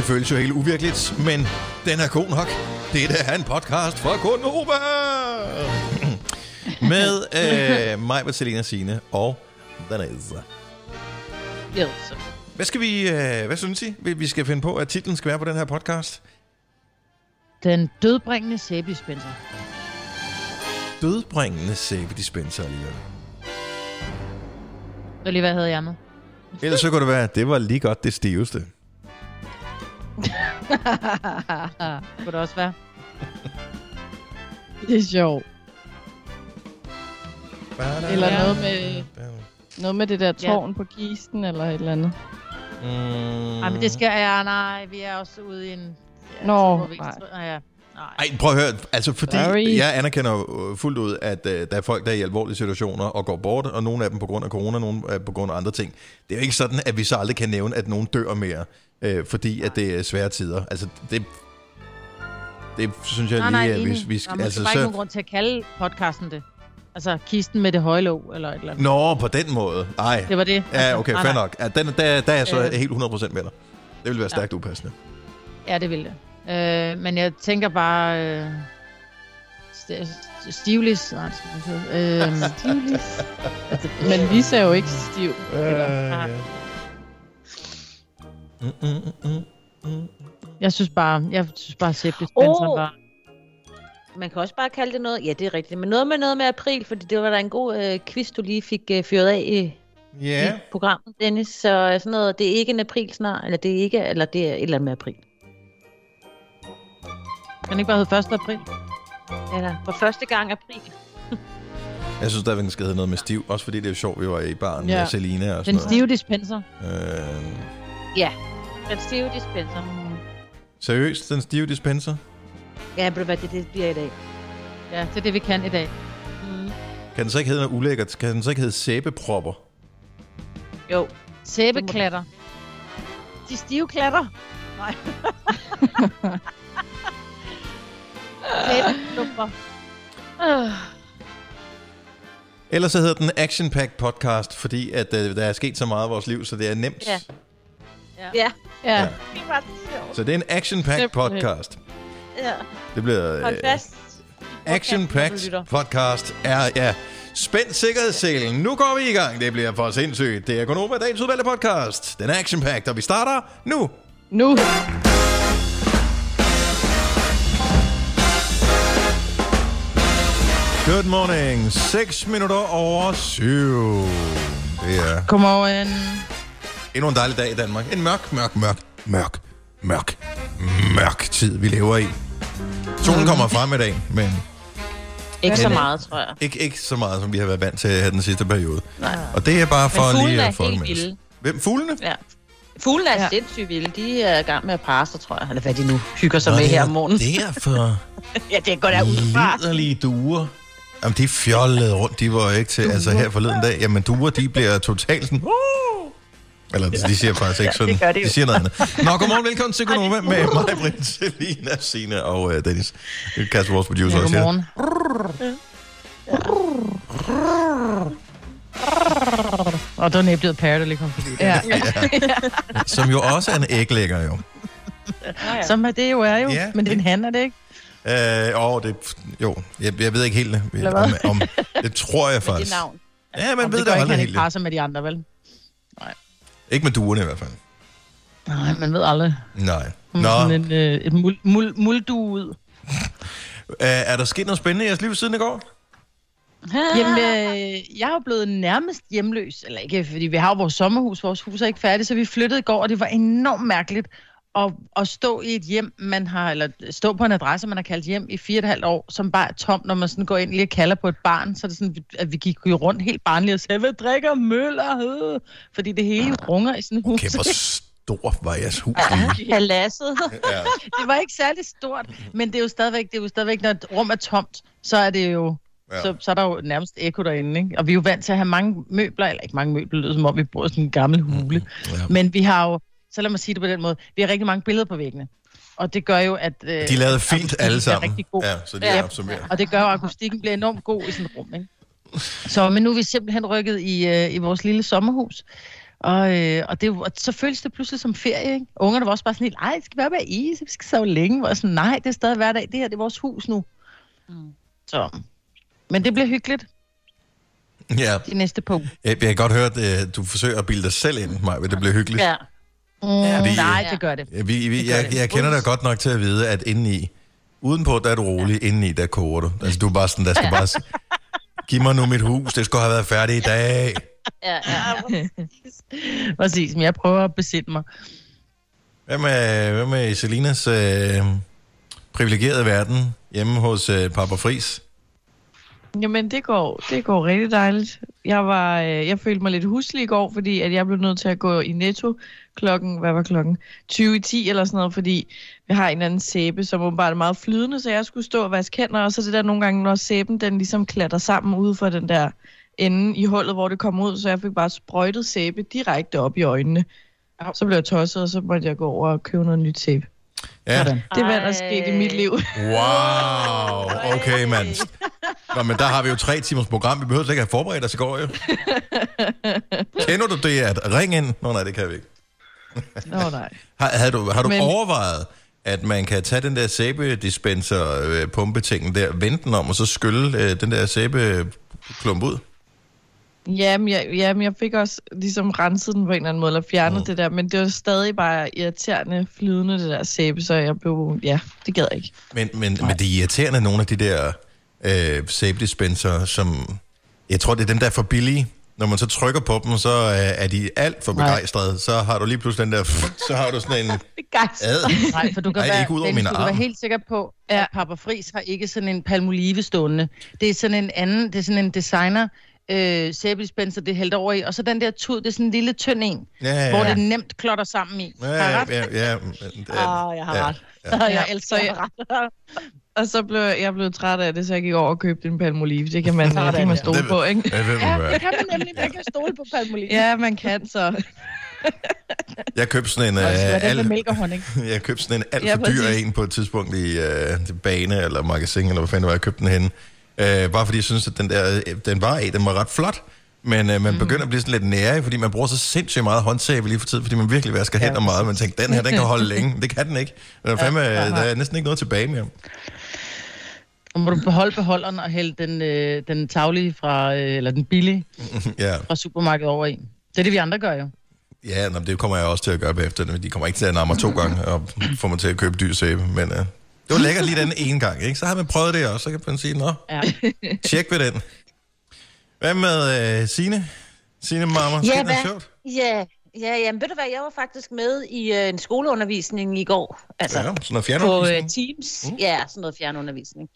Det føles jo helt uvirkeligt, men den er god nok. Det er en podcast fra Konoba. Med øh, mig, Bertelina Signe og Vanessa. Yes. Hvad skal vi, øh, hvad synes I, vi vi skal finde på, at titlen skal være på den her podcast? Den dødbringende sæbedispenser. Dødbringende sæbedispenser alligevel. Det var lige, hvad jeg havde i ærmet. Ellers så kunne det være, at det var lige godt det stiveste. Kunne det også være. Det er sjovt. Eller Ja. noget med, noget med det der tårn på kisten, eller et eller andet. Mm, Nej, men det skal jeg... Nej, vi er også ude i en... Ja, Nå, vi nej. Nej, ja. Nej. Ej, prøv at høre. Altså, fordi Sorry. jeg anerkender jo, øh, fuldt ud, at uh, der er folk, der er i alvorlige situationer og går bort, og nogle af dem på grund af corona, nogle er på grund af andre ting. Det er jo ikke sådan, at vi så aldrig kan nævne, at nogen dør mere, øh, fordi at det er svære tider. Altså, det, det synes jeg Nej, lige, nej, at enig. vi, vi skal... Der er Altså, bare ikke nogen så, grund til at kalde podcasten det. Altså, kisten med det høje låg, eller et eller andet. Nå, på den måde. Nej. Det var det. Ja, okay, nej, fair nej. nok. Ja, den, der, der er jeg så Øh. helt 100% med dig. Det vil være stærkt upassende. Ja, det ville det. Øh, men jeg tænker bare... Øh, st- st- Stivlis. Nej, det skal man sige. Øh, Stivlis. Men Lisa er jo ikke stiv. Eller, Øh, mm, mm, mm, mm. jeg synes bare, jeg synes bare, sæbedispenser Åh. var... Man kan også bare kalde det noget, ja det er rigtigt, men noget med noget med april, fordi det var da en god øh, quiz, du lige fik øh, fyret af i, Ja. i programmet, Dennis. Så øh, sådan noget, det er ikke en april snart, eller det er ikke, eller det er et eller andet med april. Kan ikke bare hedde 1. april? Eller for første gang april. Jeg synes stadigvæk, den skal hedde noget med stiv. Også fordi det er sjovt, vi var i baren Ja. med Selina og sådan Den stive dispenser. noget. Øh, Den stive dispenser. seriøst, den stive dispenser? Ja, du hvad, det, det bliver i dag. Ja, det er det, vi kan i dag. Mm. Kan den så ikke hedde noget ulækkert? Kan den så ikke hedde sæbepropper? Jo. Sæbeklatter. De stive klatter. Nej. Sæbeklumper. Ellers så hedder den Action Pack Podcast, fordi at, øh, der er sket så meget i vores liv, så det er nemt. Ja. Ja. Ja. Ja. Ja. Så det er en Action Pack Simpelthen. Podcast. ja. Det bliver... Hold Øh, fast. Action Podcast, er... Ja, Spænd sikkerhedsselen. Nu går vi i gang. Det bliver for sindssygt. Det er Gunova, dagens udvalgte podcast. Den er Action Pack, og vi starter nu. Nu. Good morning. 6 minutter over 7. Det er Godmorgen. Endnu en dejlig dag i Danmark. En mørk, mørk, mørk, mørk, mørk, mørk tid, vi lever i. Solen kommer frem i dag, men Ikke så meget, tror jeg. ikke, ikke så meget, som vi har været vant til her den sidste periode. Nej. Og det er bare for Men lige er at få med. vilde. Hvem? Fuglene? Ja. Fuglene er Ja. sindssygt vilde. De er i gang med at parre sig, tror jeg. Eller hvad de nu hygger sig Nå, med det her er om morgenen. Derfor Ja, det går der ud fra. liderlige duer. Jamen, de fjollede rundt, de var ikke til, altså her forleden dag. Jamen, duer, de bliver totalt sådan... Eller de siger faktisk ikke Ja, sådan. det gør de jo. de siger noget andet. Nå, godmorgen, velkommen til Konoma med mig, Britt, Selina, Signe og uh, Dennis. Kasper, vores producer, Ja, også her. godmorgen. Og der er næblet pære, der lige kom forbi. Ja. Som jo også er en æglægger, jo. ja. Som er det jo er jo. Ja. Men det er en han, er det ikke? Øh, åh, det, jo, jeg, jeg ved ikke helt, Eller om, hvad? om, det tror jeg Det faktisk. navn. Ja, man Om ved det det gør ikke, aldrig han helt. ikke sig med de andre, vel? Ikke med duerne i hvert fald. Nej, man ved aldrig. Nej. Nå, sådan en, øh, et mul, mul, muldue ud. er der sket noget spændende i jeres liv siden i går? Jamen, øh, jeg er jo blevet nærmest hjemløs. Eller ikke, fordi vi har jo vores sommerhus. Vores hus er ikke færdigt, så vi flyttede i går, og det var enormt mærkeligt at, at stå i et hjem, man har, eller stå på en adresse, man har kaldt hjem i fire og et halvt år, som bare er tomt, når man sådan går ind lige og kalder på et barn, så er det sådan, at vi gik jo rundt helt barnligt og sagde, hvad drikker møller? Fordi det hele jo runger i sådan et hus. Okay, hvor stor var jeres hus? Paladset. Ja. det var ikke særlig stort, men det er jo stadigvæk, det er jo stadigvæk når et rum er tomt, så er det jo, Ja. ja. så, så er der jo nærmest ekko derinde, ikke? Og vi er jo vant til at have mange møbler, eller ikke mange møbler, det lyder som om vi bor i sådan en gammel hule. Ja. Men vi har jo, så lad mig sige det på den måde, vi har rigtig mange billeder på væggene. Og det gør jo, at... Øh, De lavede akustikken alle sammen. Rigtig god. Ja, så de Ja. er opsummeret. Og det gør at akustikken bliver enormt god i sådan et rum, ikke? Så, men nu er vi simpelthen rykket i, øh, i vores lille sommerhus. Og, øh, og, det, og så føles det pludselig som ferie, ikke? Ungerne var også bare sådan helt, ej, det skal være med is, vi skal sove længe. Og sådan, nej, det er stadig hverdag, det her det er vores hus nu. Mm. Så. Men det bliver hyggeligt, Ja, de næste punkt. jeg, jeg kan godt høre, at øh, du forsøger at bilde dig selv ind, Maja, det bliver hyggeligt. Ja. Mm, Fordi- nej, det gør det. Ja, Vi, vi, Det gør jeg, det. jeg kender dig godt nok til at vide, at indeni, udenpå, der er du rolig, ja. indeni, der koger du. Altså, du er bare sådan, der skal bare... Giv mig nu mit hus, det skulle have været færdigt i dag. Ja, ja. Præcis, men jeg prøver at besinde mig. Hvad med, hvad med Selinas øh, privilegerede verden hjemme hos øh, Papa Fris? Jamen, det går, det går rigtig dejligt. Jeg, var, øh, jeg følte mig lidt huslig i går, fordi at jeg blev nødt til at gå i netto klokken, hvad var klokken? 20 i 10 eller sådan noget, fordi vi har en anden sæbe, som åbenbart er meget flydende, så jeg skulle stå og vaske hænder, og så det der nogle gange, når sæben den ligesom klatter sammen ude for den der ende i hullet, hvor det kommer ud, så jeg fik bare sprøjtet sæbe direkte op i øjnene. Så blev jeg tosset, og så måtte jeg gå over og købe noget nyt sæbe. Ja. Sådan. Det er, hvad der er sket i mit liv. Wow, okay, mand. Nå, men der har vi jo tre timers program. Vi behøver slet ikke have forberedt os i går, jo. Kender du det at ringe ind? Nå, nej, det kan vi ikke. Nå nej. Har, havde du, har du Men... Overvejet, at man kan tage den der sæbedispenser-pumpetingen der, vente den om, og så skylle øh, den der sæbeklump ud? Jamen jeg, jamen, jeg fik også ligesom renset den på en eller anden måde, eller fjernet Mm. det der, men det var stadig bare irriterende flydende, det der sæbe, så jeg blev, ja, det gad jeg ikke. Men, men, men det er irriterende, nogle af de der øh, sæbedispenser, som... Jeg tror, det er dem, der er for billige. Når man så trykker på dem, så øh, er de alt for Nej. begejstrede. Så har du lige pludselig den der... Så har du sådan en... Begejstret. Ad. Nej, for du kan, Ej, være, ikke ud over Dennis, min du kan være helt sikker på, at Papa Fris har ikke sådan en palmolive stående. Det er sådan en anden, det er sådan en designer øh, sæbedispenser, det er hældt over i. Og så den der tud, det er sådan en lille tynd en, Ja, ja. ja, hvor ja. det nemt klotter sammen i. Ja, jeg ja, ret? ja, ja, ja, Åh, jeg har ja, ret. ja. jeg elsker så jeg jeg- Og så blev jeg blev træt af det, så jeg gik over og købte en palmolive. Det kan man, det kan man stole Det- på, ikke? Ja, Ja, det kan man nemlig. Man kan stole på palmolive. Ja, man kan så. Jeg købte sådan en... Og så er Uh, det med alt, mælk og honning. jeg købte sådan en alt Ja, for dyr præcis. en på et tidspunkt i uh, bane eller magasin, eller hvad fanden det var, jeg købte den henne. Uh, bare fordi jeg synes, at den der, den var af, den var ret flot. Men uh, man begynder at blive sådan lidt nære, fordi man bruger så sindssygt meget håndsæbe lige for tiden, fordi man virkelig vasker hænder meget. Man tænker, den her, den kan holde længe. Det kan den ikke. Den er fandme, der er næsten ikke noget tilbage mere. Og må du beholde beholderen og hælde den, øh, den taglige fra, øh, eller den billige Ja, fra supermarkedet over i. Det er det, vi andre gør jo. ja nå, men det kommer jeg også til at gøre bagefter. De kommer ikke til at namme mig to gange og få mig til at købe dyr sæbe. Men uh, det var lækkert lige den ene gang. Ikke? Så har man prøvet det også, så kan man sige, nå, Ja. tjek ved den. Hvad med uh, Signe? Signe Mamma, Ja, ja, det er sjovt. Ja, ja, jamen ved du hvad, jeg var faktisk med i øh, en skoleundervisning i går. Altså, Ja, sådan noget på fjernundervisning. øh, Teams. Mm. Ja, sådan noget fjernundervisning.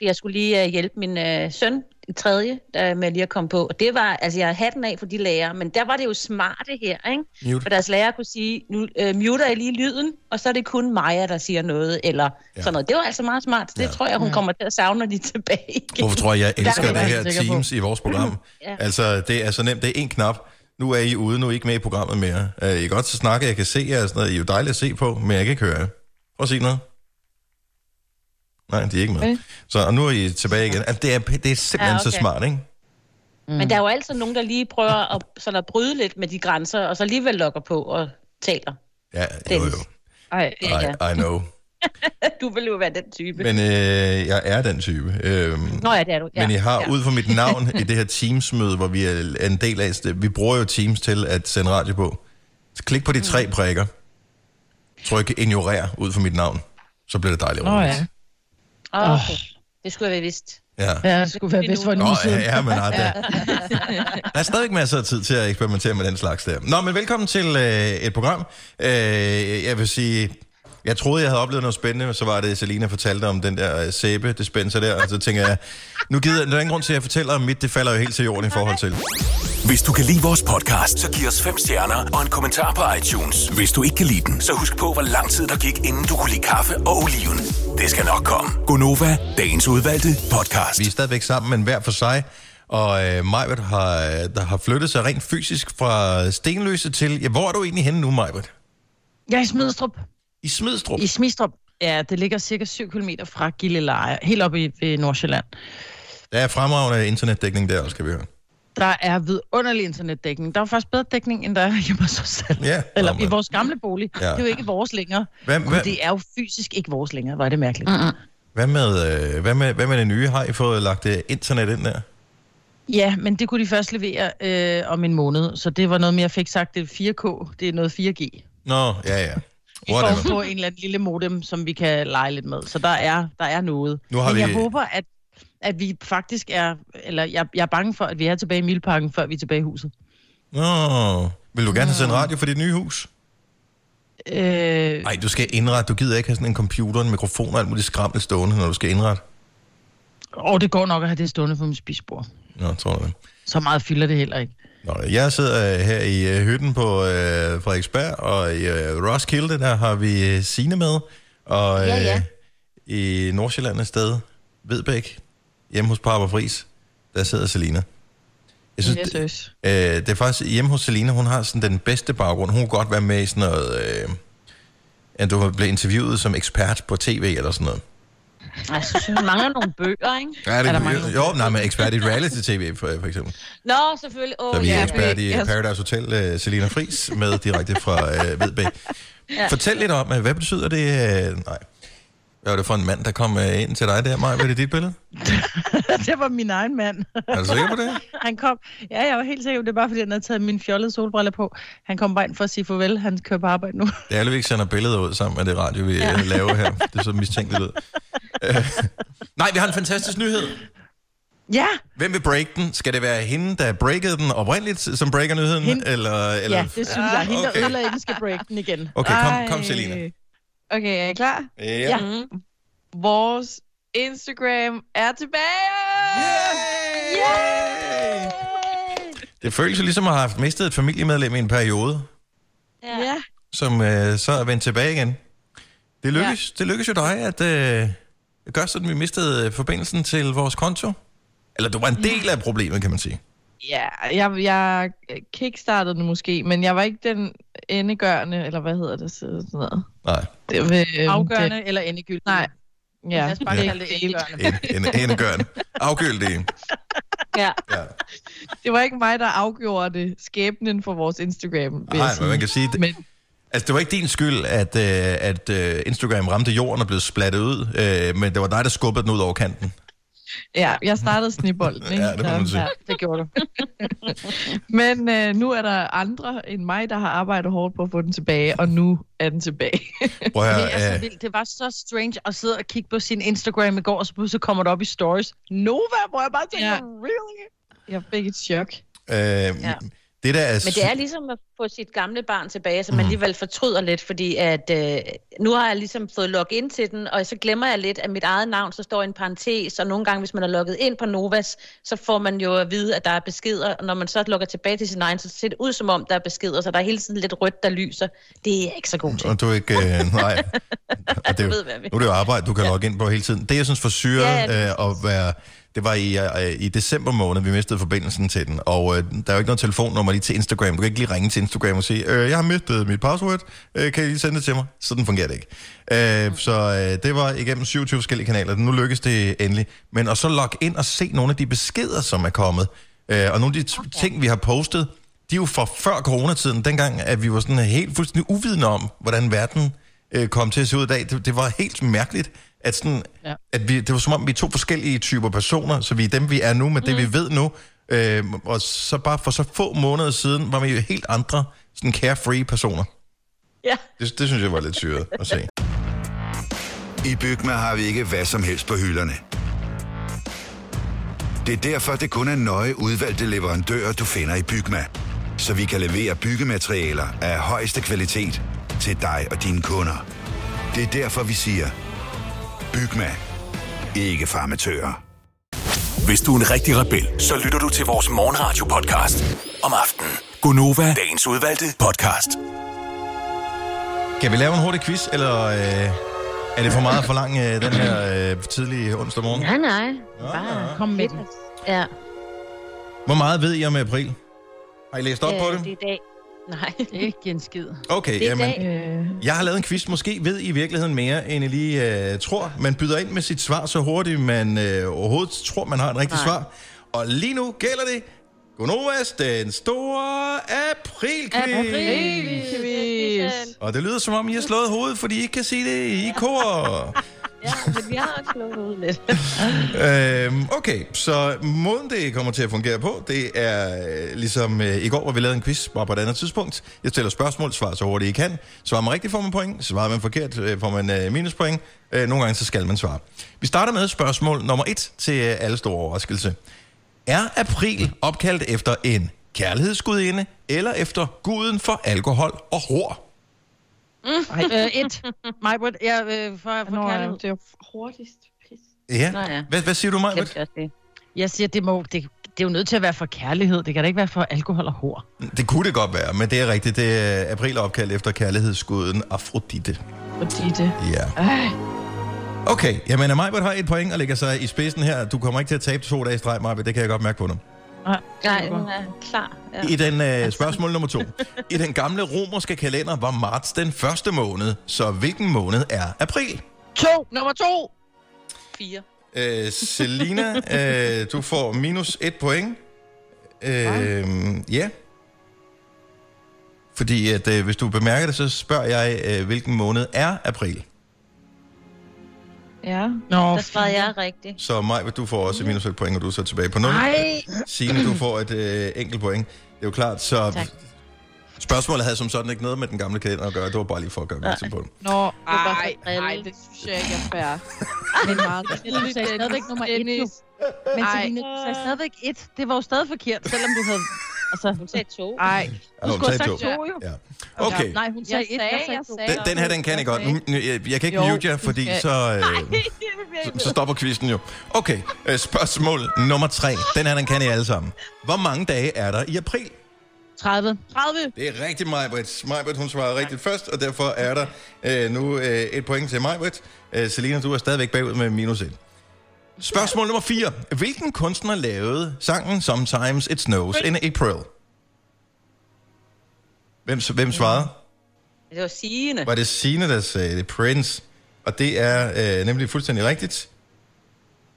For jeg skulle lige øh, hjælpe min øh, søn i tredje der, med lige at komme på. Og det var, altså jeg havde hatten af for de lærere, men der var det jo smarte her, ikke? Mute. For deres lærer kunne sige, nu øh, muter jeg lige lyden, og så er det kun Maja, der siger noget, eller Ja. ja. sådan noget. Det var altså meget smart. Det Ja. ja. tror jeg, hun kommer til at savne, når de er tilbage igen. Hvorfor tror jeg, jeg elsker er det her. Teams i vores program? Ja. Altså, det er så nemt. Det er en knap. Nu er I ude, nu er I ikke med i programmet mere. Uh, I kan godt så snakke, jeg kan se jer sådan noget. I er jo dejligt at se på, men jeg kan ikke høre jer. Prøv at sige noget. Nej, de er ikke med. Okay. Så og nu er I tilbage igen. Altså, det, er, det er simpelthen Ja, så okay. smart, ikke? Men der er jo altid nogen, der lige prøver at, sådan at bryde lidt med de grænser, og så alligevel lokker på og taler. Ja, jo, jo. Ej, Ja, ja. I, I know. Du vil jo være den type. Men øh, jeg er den type. Øhm, Nå ja, det er du. Ja. Men I har ja. ud fra mit navn i det her Teams-møde, hvor vi er en del af, vi bruger jo Teams til at sende radio på. Så klik på de tre Mm. prikker. Tryk ignorer ud fra mit navn. Så bliver det dejligt. Nå ja. Oh, okay. Det skulle jeg være vidst. Ja. Ja, det skulle være bedst for en uge ja, siden. ja, men nej, der, der er stadig masser af tid til at eksperimentere med den slags der. Nå, men velkommen til øh, et program. Øh, jeg vil sige, jeg troede, jeg havde oplevet noget spændende, så var det, Selina fortalte om den der øh, sæbe-dispenser der, og så tænker jeg, nu gider jeg, der er ingen grund til, at jeg fortæller om mit, det falder jo helt til jorden i forhold til. Hvis du kan lide vores podcast, så giv os fem stjerner og en kommentar på iTunes. Hvis du ikke kan lide den, så husk på, hvor lang tid der gik, inden du kunne lide kaffe og oliven. Det skal nok komme. Gonova, dagens udvalgte podcast. Vi er stadigvæk sammen, men hver for sig. Og øh, Majbert har, der har flyttet sig rent fysisk fra Stenløse til... Ja, hvor er du egentlig henne nu, Majbert? Jeg er i Smidstrup. I Smidstrup? I Smidstrup. Ja, det ligger cirka 7 km fra Gilleleje, helt oppe i ved Nordsjælland. Der er fremragende internetdækning der også, skal vi høre. Der er vidunderlig internetdækning. Der er faktisk bedre dækning, end der er hjemme hos os selv. Ja, Eller nå, i vores gamle bolig. Ja. Det er jo ikke vores længere. Hvad, Og hvad, det er jo fysisk ikke vores længere. Hvor er det mærkeligt. Mm-mm. hvad, med, øh, hvad, med, hvad med det nye? Har I fået lagt øh, internet ind der? Ja, men det kunne de først levere øh, om en måned. Så det var noget mere, jeg fik sagt, det er 4K. Det er noget 4G. Nå, ja, ja. I form Whatever. på en eller anden lille modem, som vi kan lege lidt med. Så der er, der er noget. Nu har Men jeg vi- håber, at, at vi faktisk er... Eller jeg, jeg er bange for, at vi er tilbage i Milparken, før vi er tilbage i huset. Nå, vil du gerne have sendt radio for dit nye hus? Øh, Nej, du skal indrette. Du gider ikke have sådan en computer, en mikrofon og alt muligt skrammel stående, når du skal indrette. og det går nok at have det stående på mit spisbord. Nå, tror det? Så meget fylder det heller ikke. Nå, jeg sidder øh, her i øh, hytten på øh, Frederiksberg, og i øh, Roskilde, der har vi øh, Signe med. Og øh, Ja, ja. i Nordsjælland et sted, Vedbæk, hjemme hos Papa Fris, der sidder Selina. Jeg synes, det, synes. øh, det er faktisk hjemme hos Selina, hun har sådan den bedste baggrund. Hun kunne godt være med i sådan noget... Øh, at du blev interviewet som ekspert på tv eller sådan noget. Jeg synes, hun mangler nogle bøger, ikke? Ja, det, Er der jo, mange- jo, nej, men ekspert i reality-tv for, for eksempel. Nå, selvfølgelig. Åh, Så vi er ja. ekspert i Jeg- Paradise Hotel, uh, Selina Fris, med direkte fra uh, Vedbæk. Ja. Fortæl lidt om, uh, hvad betyder det? Uh, nej. Hvad var det for en mand, der kom uh, ind til dig der, Maja? Var det dit billede? det var min egen mand. Er du sikker på det? Han kom, ja, jeg var helt sikker, det er bare fordi, han havde taget min fjollede solbriller på. Han kom bare ind for at sige farvel, han kører på arbejde nu. Det er alle, vi ikke sender billeder ud sammen med det radio, vi ja. laver her. Det er så mistænkeligt ud. Nej, vi har en fantastisk nyhed. Ja, Hvem vil break den? Skal det være hende, der breakede den oprindeligt, som breaker nyheden? Hende. Eller, eller... ja, det synes jeg. Hende, der okay. ødelagde den, skal break den igen. Okay, kom, kom. Selina. Okay, er I klar? Ja. Mm. Vores Instagram er tilbage! Yay! Det føles jo ligesom at have haft mistet et familiemedlem i en periode, Ja. Ja. som øh, så er vendt tilbage igen. Det lykkes, ja. det lykkes jo dig at øh, gøre sådan, at vi mistede øh, forbindelsen til vores konto. Eller du var en del af problemet, kan man sige. Ja, jeg, jeg kickstartede det måske, men jeg var ikke den endegørende, eller hvad hedder det? så- Sådan noget. Nej, Det, var, øhm, Afgørende Det, eller endegyldigt. nej, ja. Lad os bare det, kalde det endegørende. en, en, endegørende. Ja. Ja. det var ikke mig, der afgjorde det. Skæbnen for vores Instagram, vil Nej, jeg men man kan sige, det, Men altså, det var ikke din skyld, at, øh, at øh, Instagram ramte jorden og blev splattet ud, øh, men det var dig, der skubbede den ud over kanten. Ja, jeg startede snibbolden, ikke? Ja, det må man Så- sige. Ja, det gjorde du. Men øh, nu er der andre end mig, der har arbejdet hårdt på at få den tilbage, og nu er den tilbage. Prøv at Det er så øh, vildt. Det var så strange at sidde og kigge på sin Instagram i går, og så pludselig kommer det op i stories. Nova, hvor jeg bare tænker, Ja. ja. really? Jeg fik et chok. øh, Ja. Det der er... Men det er ligesom at få sit gamle barn tilbage, som man alligevel fortryder lidt, fordi at øh, nu har jeg ligesom fået logget ind til den, og så glemmer jeg lidt, at mit eget navn så står i en parentes, og nogle gange, hvis man er logget ind på Novas, så får man jo at vide, at der er beskeder, og når man så logger tilbage til sin egen, så ser det ud som om, der er beskeder, så der er hele tiden lidt rødt, der lyser. Det er ikke så god til. Og du er ikke... Øh, nej. Og det er, jo, ved, nu er det jo arbejde, du kan ja. logge ind på hele tiden. Det, jeg synes for syret Ja, ja, ja, øh, at være... Det var i, øh, i december måned, vi mistede forbindelsen til den. Og øh, der er jo ikke noget telefonnummer lige til Instagram. Du kan ikke lige ringe til Instagram og sige, øh, jeg har mistet mit password, øh, kan I lige sende det til mig? Sådan fungerer det ikke. Øh, så øh, det var igennem 27 forskellige kanaler. Nu lykkes det endelig. Men at så logge ind og se nogle af de beskeder, som er kommet, øh, og nogle af de okay. ting, vi har postet, de er jo fra før coronatiden, dengang at vi var sådan helt fuldstændig uvidende om, hvordan verden øh, kom til at se ud i dag. Det, det var helt mærkeligt, at, sådan, ja. At vi, det var som om, vi er to forskellige typer personer, så vi er dem, vi er nu, med det, vi ved nu. Øh, og så bare for så få måneder siden, var vi jo helt andre, sådan carefree personer. Ja. Det, det synes jeg var lidt syret at se. I Bygma har vi ikke hvad som helst på hylderne. Det er derfor, det kun er nøje udvalgte leverandører, du finder i Bygma. Så vi kan levere byggematerialer af højeste kvalitet til dig og dine kunder. Det er derfor, vi siger, Bygma. Ikke farmatører. Hvis du er en rigtig rebel, så lytter du til vores morgenradio-podcast om aftenen. Gunova, dagens udvalgte podcast. Kan vi lave en hurtig quiz, eller øh, er det for meget for lang øh, den her øh, tidlige onsdag morgen? Nej, nej. Bare ja. Kom med den. Ja. Hvor meget ved I om april? Har I læst op på Øh, det? Det er i dag. Nej. Ikke en skid. Okay, Det er jamen, dag. Øh, jeg har lavet en quiz. Måske ved I i virkeligheden mere, end I lige øh, tror. Man byder ind med sit svar så hurtigt, man øh, overhovedet tror, man har et rigtigt Nej. svar. Og lige nu gælder det. Gonovas, den store april Quiz. Og det lyder som om, I har slået hovedet, fordi I ikke kan sige det i kor. Ja, men vi har også slået ud lidt. øhm, okay, så måden det kommer til at fungere på, det er øh, ligesom øh, i går, hvor vi lavede en quiz, bare på et andet tidspunkt. Jeg stiller spørgsmål, svarer så hurtigt I kan. Svarer man rigtigt, får man point. Svarer man forkert, øh, får man øh, minuspoint. Øh, nogle gange så skal man svare. Vi starter med spørgsmål nummer et til øh, alle store overraskelse. Er april opkaldt efter en kærlighedsgudinde, eller efter guden for alkohol og hår? Ej, øh, et. Majbrit, ja, øh, for, for Nå, kærlighed. det er jo hurtigst. Pis. Ja. Nå ja. Hvad, hvad siger du, Maja? Glemte jeg. Jeg siger, det, må, det, det er jo nødt til at være for kærlighed. Det kan da ikke være for alkohol og hår. Det kunne det godt være, men det er rigtigt. Det er april opkaldt efter kærlighedsguden Afrodite. Det. Ja. Ej, Okay, jamen Majbert har et point og lægger sig i spidsen her. Du kommer ikke til at tabe to dage i streg, Majbert. Det kan jeg godt mærke på dig. Nej, den er klar. Ja. I den øh, spørgsmål nummer to. I den gamle romerske kalender var marts den første måned, så hvilken måned er april? To! Nummer to! Fire. Øh, Selina, øh, du får minus et point. Øh, ja. Fordi at, øh, hvis du bemærker det, så spørger jeg, øh, hvilken måned er april? Ja. Nå, Der svarede jeg rigtigt. Så Maj, du får også minus et point, og du er så tilbage på 0. Nej! Signe, du får et øh, enkelt point. Det er jo klart, så Tak. spørgsmålet havde som sådan ikke noget med den gamle kalender at gøre. Det var bare lige for at gøre opmærksom på det. Nå, bare ej, for drille. ej, det synes jeg ikke er fair. Men meget Du sagde stadigvæk nummer et, jo. Men. Selina, du sagde stadigvæk et. Det var jo stadig forkert, selvom du havde... Altså, Hun sagde to. Ej, Ja, du hun skulle have sagt to. to, jo. Ja. Okay, Nej, hun sagde jeg et, sagde, jeg sagde den, den her, den kan jeg godt. Nu, jeg, jeg kan ikke Jo, mute jer, fordi så, øh, så, så stopper quizzen jo. Okay, øh, spørgsmål nummer tre. Den her, den kan I alle sammen. Hvor mange dage er der i april? 30. 30. Det er rigtigt, Majbrit. Majbrit, hun svarede rigtigt først, og derfor er der øh, nu øh, et point til Majbrit. Øh, Selina, du er stadigvæk bagud med minus et. Spørgsmål nummer 4. Hvilken kunstner lavede sangen Sometimes It Snows in April? Hvem, hvem svarede? Det var sigende. Var det Signe, der sagde det? Prince. Og det er øh, nemlig fuldstændig rigtigt.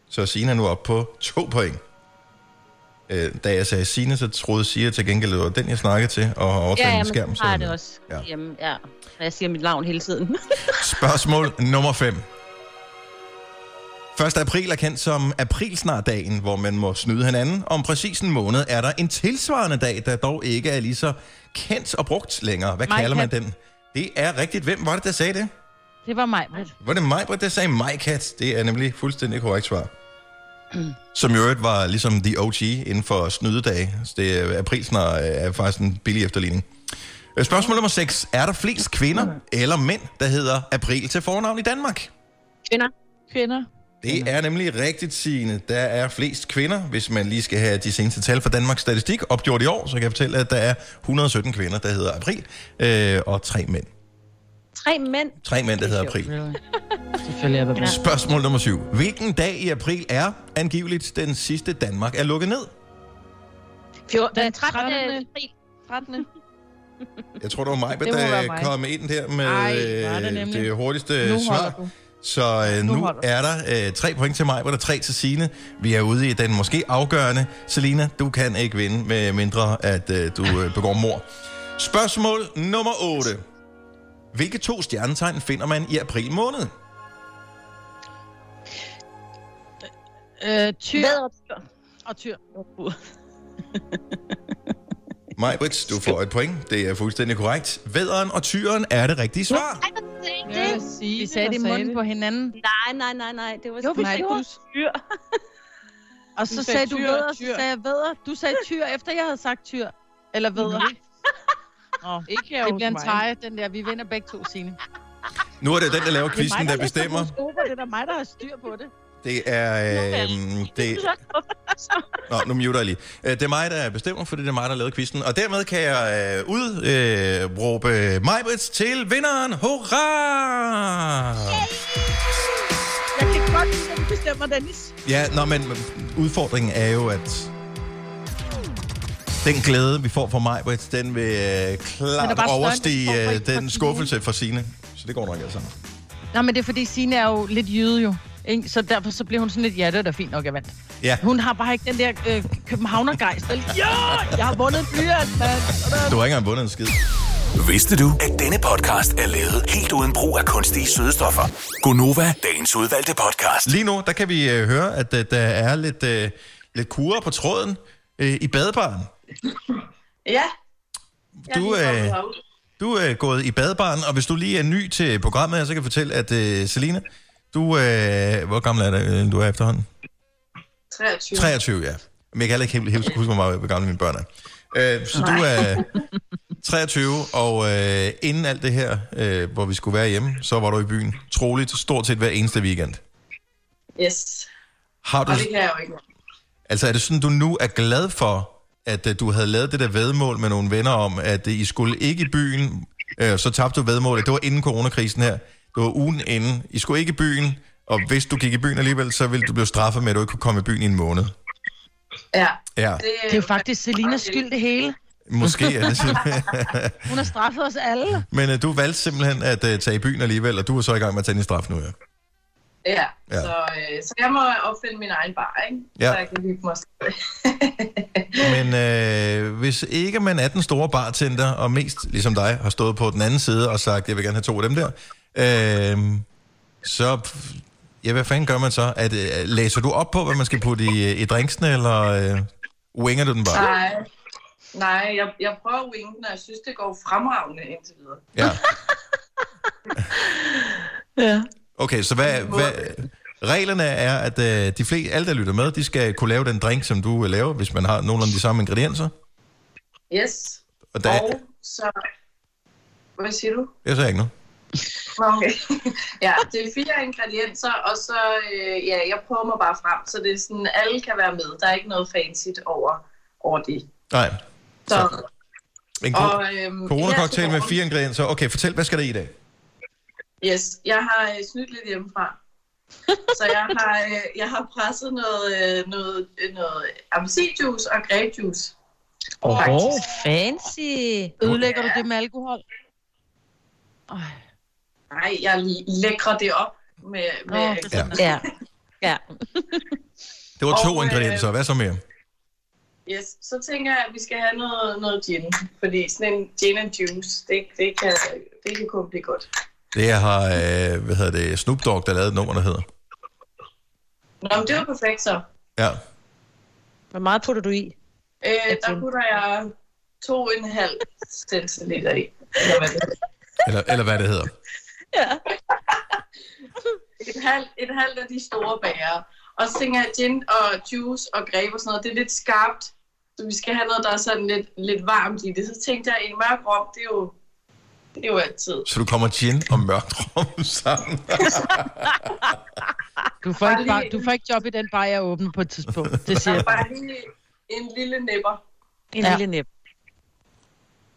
Så Signe er nu op på to point. Øh, da jeg sagde Signe, så troede Sia til gengæld, det var den, jeg snakkede til, og har overtaget Ja, ja, skærm. men så har det også Ja. ja. hjemme. Ja. Jeg siger mit navn hele tiden. Spørgsmål nummer 5. 1. april er kendt som aprilsnardagen, hvor man må snyde hinanden. Om præcis en måned er der en tilsvarende dag, der dog ikke er lige så kendt og brugt længere. Hvad Majkat. kalder man den? Det er rigtigt. Hvem var det, der sagde det? Det var mig. Var det mig, der sagde Majkat? Det er nemlig fuldstændig korrekt svar. Som i øvrigt var ligesom the OG inden for snydedage. Så det er aprilsnar er faktisk en billig efterligning. Øh, Spørgsmål nummer 6. Er der flest kvinder eller mænd, der hedder april til fornavn i Danmark? Kvinder. Kvinder. Det er nemlig rigtigt, Signe. Der er flest kvinder, hvis man lige skal have de seneste tal fra Danmarks Statistik opgjort i år, så kan jeg fortælle, at der er 117 kvinder, der hedder april, øh, og tre mænd. Tre mænd. Tre mænd, der hedder april. Selvfølgelig det. Spørgsmål nummer 7. Hvilken dag i april er angiveligt den sidste Danmark er lukket ned? Den den 13. 13. april. 13. Jeg tror, det var mig, der kom ind der med Ej, øh, det nemlig. det hurtigste svar. du. Så øh, Nu er der øh, tre point til mig, hvor der er tre til Signe. Vi er ude i den måske afgørende. Selina, du kan ikke vinde, med mindre at øh, du øh, begår mor. Spørgsmål nummer 8. Hvilke to stjernetegn finder man i april måned? Øh, tyr og tyr. Maj Brits, du får et point. Det er fuldstændig korrekt. Vædderen og tyren er det rigtige svar. Jeg vil sige, Vi sagde det i munden på hinanden. Nej, nej, nej, nej. Det var Jo, vi Nej, gjorde. du, dyr. Og så Du sagde sagde du tyr, vædder, så tyr. sagde jeg vædder. Du sagde tyr, efter jeg havde sagt tyr. Eller vædder. Nå, ikke her det bliver en teje, den der. Vi vinder begge to, Signe. Nu er det den, der laver Det er quizzen, der bestemmer. horoskoper. Det er mig, der har styr på det. Det er... Øh, det, Nå, nu muter jeg lige. Øh, Det er mig, der bestemmer, fordi det er mig, der lavet quizzen. Og dermed kan jeg øh, udråbe øh, Majbrits til vinderen. Hurra! Jeg kan godt lide, at du bestemmer, Dennis. Ja, nå, men udfordringen er jo, at den glæde, vi får fra Majbrits, den vil øh, klart overstige øh, den skuffelse fra sine. Så det går nok altså. Nej, men det er fordi Signe er jo lidt jyde jo. Ikke? Så derfor så bliver hun sådan lidt, ja, det er da fint nok, jeg vandt. Ja, Hun har bare ikke den der øh, københavnergejst. Ja, jeg har vundet blyant, mand. Du har ikke engang vundet en skid. Vidste du, at denne podcast er lavet helt uden brug af kunstige sødestoffer? Gonova, dagens udvalgte podcast. Lige nu, der kan vi øh, høre, at øh, der er lidt, øh, lidt kurer på tråden øh, i badebaren. Ja. Du, er øh. Du er gået i badebaren, og hvis du lige er ny til programmet her, så kan jeg fortælle, at øh, Selina, du, øh, hvor gammel er det, øh, du er efterhånden? 23. 23, ja. Men jeg kan heller ikke helt, helt huske, hvor meget hvor gamle mine børn er. Øh, så du er 23, og øh, inden alt det her, øh, hvor vi skulle være hjemme, så var du i byen troligt stort set hver eneste weekend. Yes. Har du, Og det kan jeg jo ikke. altså er det sådan, du nu er glad for, at øh, du havde lavet det der vedmål med nogle venner om, at øh, I skulle ikke i byen, øh, så tabte du vedmålet. Det var inden coronakrisen her. Det var ugen inden. I skulle ikke i byen, og hvis du gik i byen alligevel, så ville du blive straffet med, at du ikke kunne komme i byen i en måned. Ja. Ja, Det, Det er jo faktisk Selinas skyld, det hele. måske er det simpelthen. Hun har straffet os alle. Men øh, du valgte simpelthen at øh, tage i byen alligevel, og du er så i gang med at tage din straf nu, ja. Ja, Ja. ja. Så, øh, så jeg må opfinde min egen bar, ikke? Ja. Så jeg kan hygge mig. Men øh, hvis ikke man er den store bartender, og mest ligesom dig, har stået på den anden side og sagt, jeg vil gerne have to af dem der, øh, så, ja, hvad fanden gør man så? At, øh, læser du op på, hvad man skal putte i, i drinksene, eller øh, winger du den bare? Nej, nej jeg, jeg prøver at winge den, og jeg synes, det går fremragende indtil videre. Ja. Ja. Okay, så hvad, hvad, reglerne er, at øh, de fleste, alle der lytter med, de skal kunne lave den drink, som du øh, laver, hvis man har nogenlunde de samme ingredienser. Yes. Og der, Og så... Hvad siger du? jeg sagde ikke noget. Okay. ja, det er fire ingredienser, og så, øh, ja, jeg prøver mig bare frem, så det er sådan, alle kan være med. Der er ikke noget fancy over, over det. Nej. Så, En ko- og, øhm, corona-cocktail med fire ingredienser. Okay, fortæl, hvad skal der i i dag? Yes, jeg har øh, snydt lidt hjemmefra. så jeg har, øh, jeg har presset noget, øh, noget, øh, noget appelsinjuice og grapejuice. Åh, Faktisk. Fancy. ødelægger du det med alkohol? Ej. Nej, jeg lækrer det op med... med Ja. Ja. Ja. Det var to Og, øh, ingredienser. Hvad så mere? Yes, så tænker jeg, at vi skal have noget, noget gin. Fordi sådan en gin and juice, det, det, kan, det kan kun blive godt. Det har, øh, hvad hedder det, Snoop Dogg, der lavede et nummer, der hedder. Nå, men det var perfekt så. Ja. Hvor meget putter du i? Øh, der putter jeg to og en halv centiliter i. Eller hvad det er. Eller, eller hvad det hedder. Ja. et, halvt, et halvt af de store bager. Og så tænker jeg, gin og juice og grape og sådan noget, det er lidt skarpt. Så vi skal have noget, der er sådan lidt, lidt varmt i det. Så tænkte jeg, en mørk rom, det er jo, det er jo altid. Så du kommer gin og mørkt rum sammen. Du får, ikke, bare, lige- du får ikke job i den bar, jeg åbner på et tidspunkt. Det siger er jeg bare. lige en lille nipper. En Ja. ja. lille nip.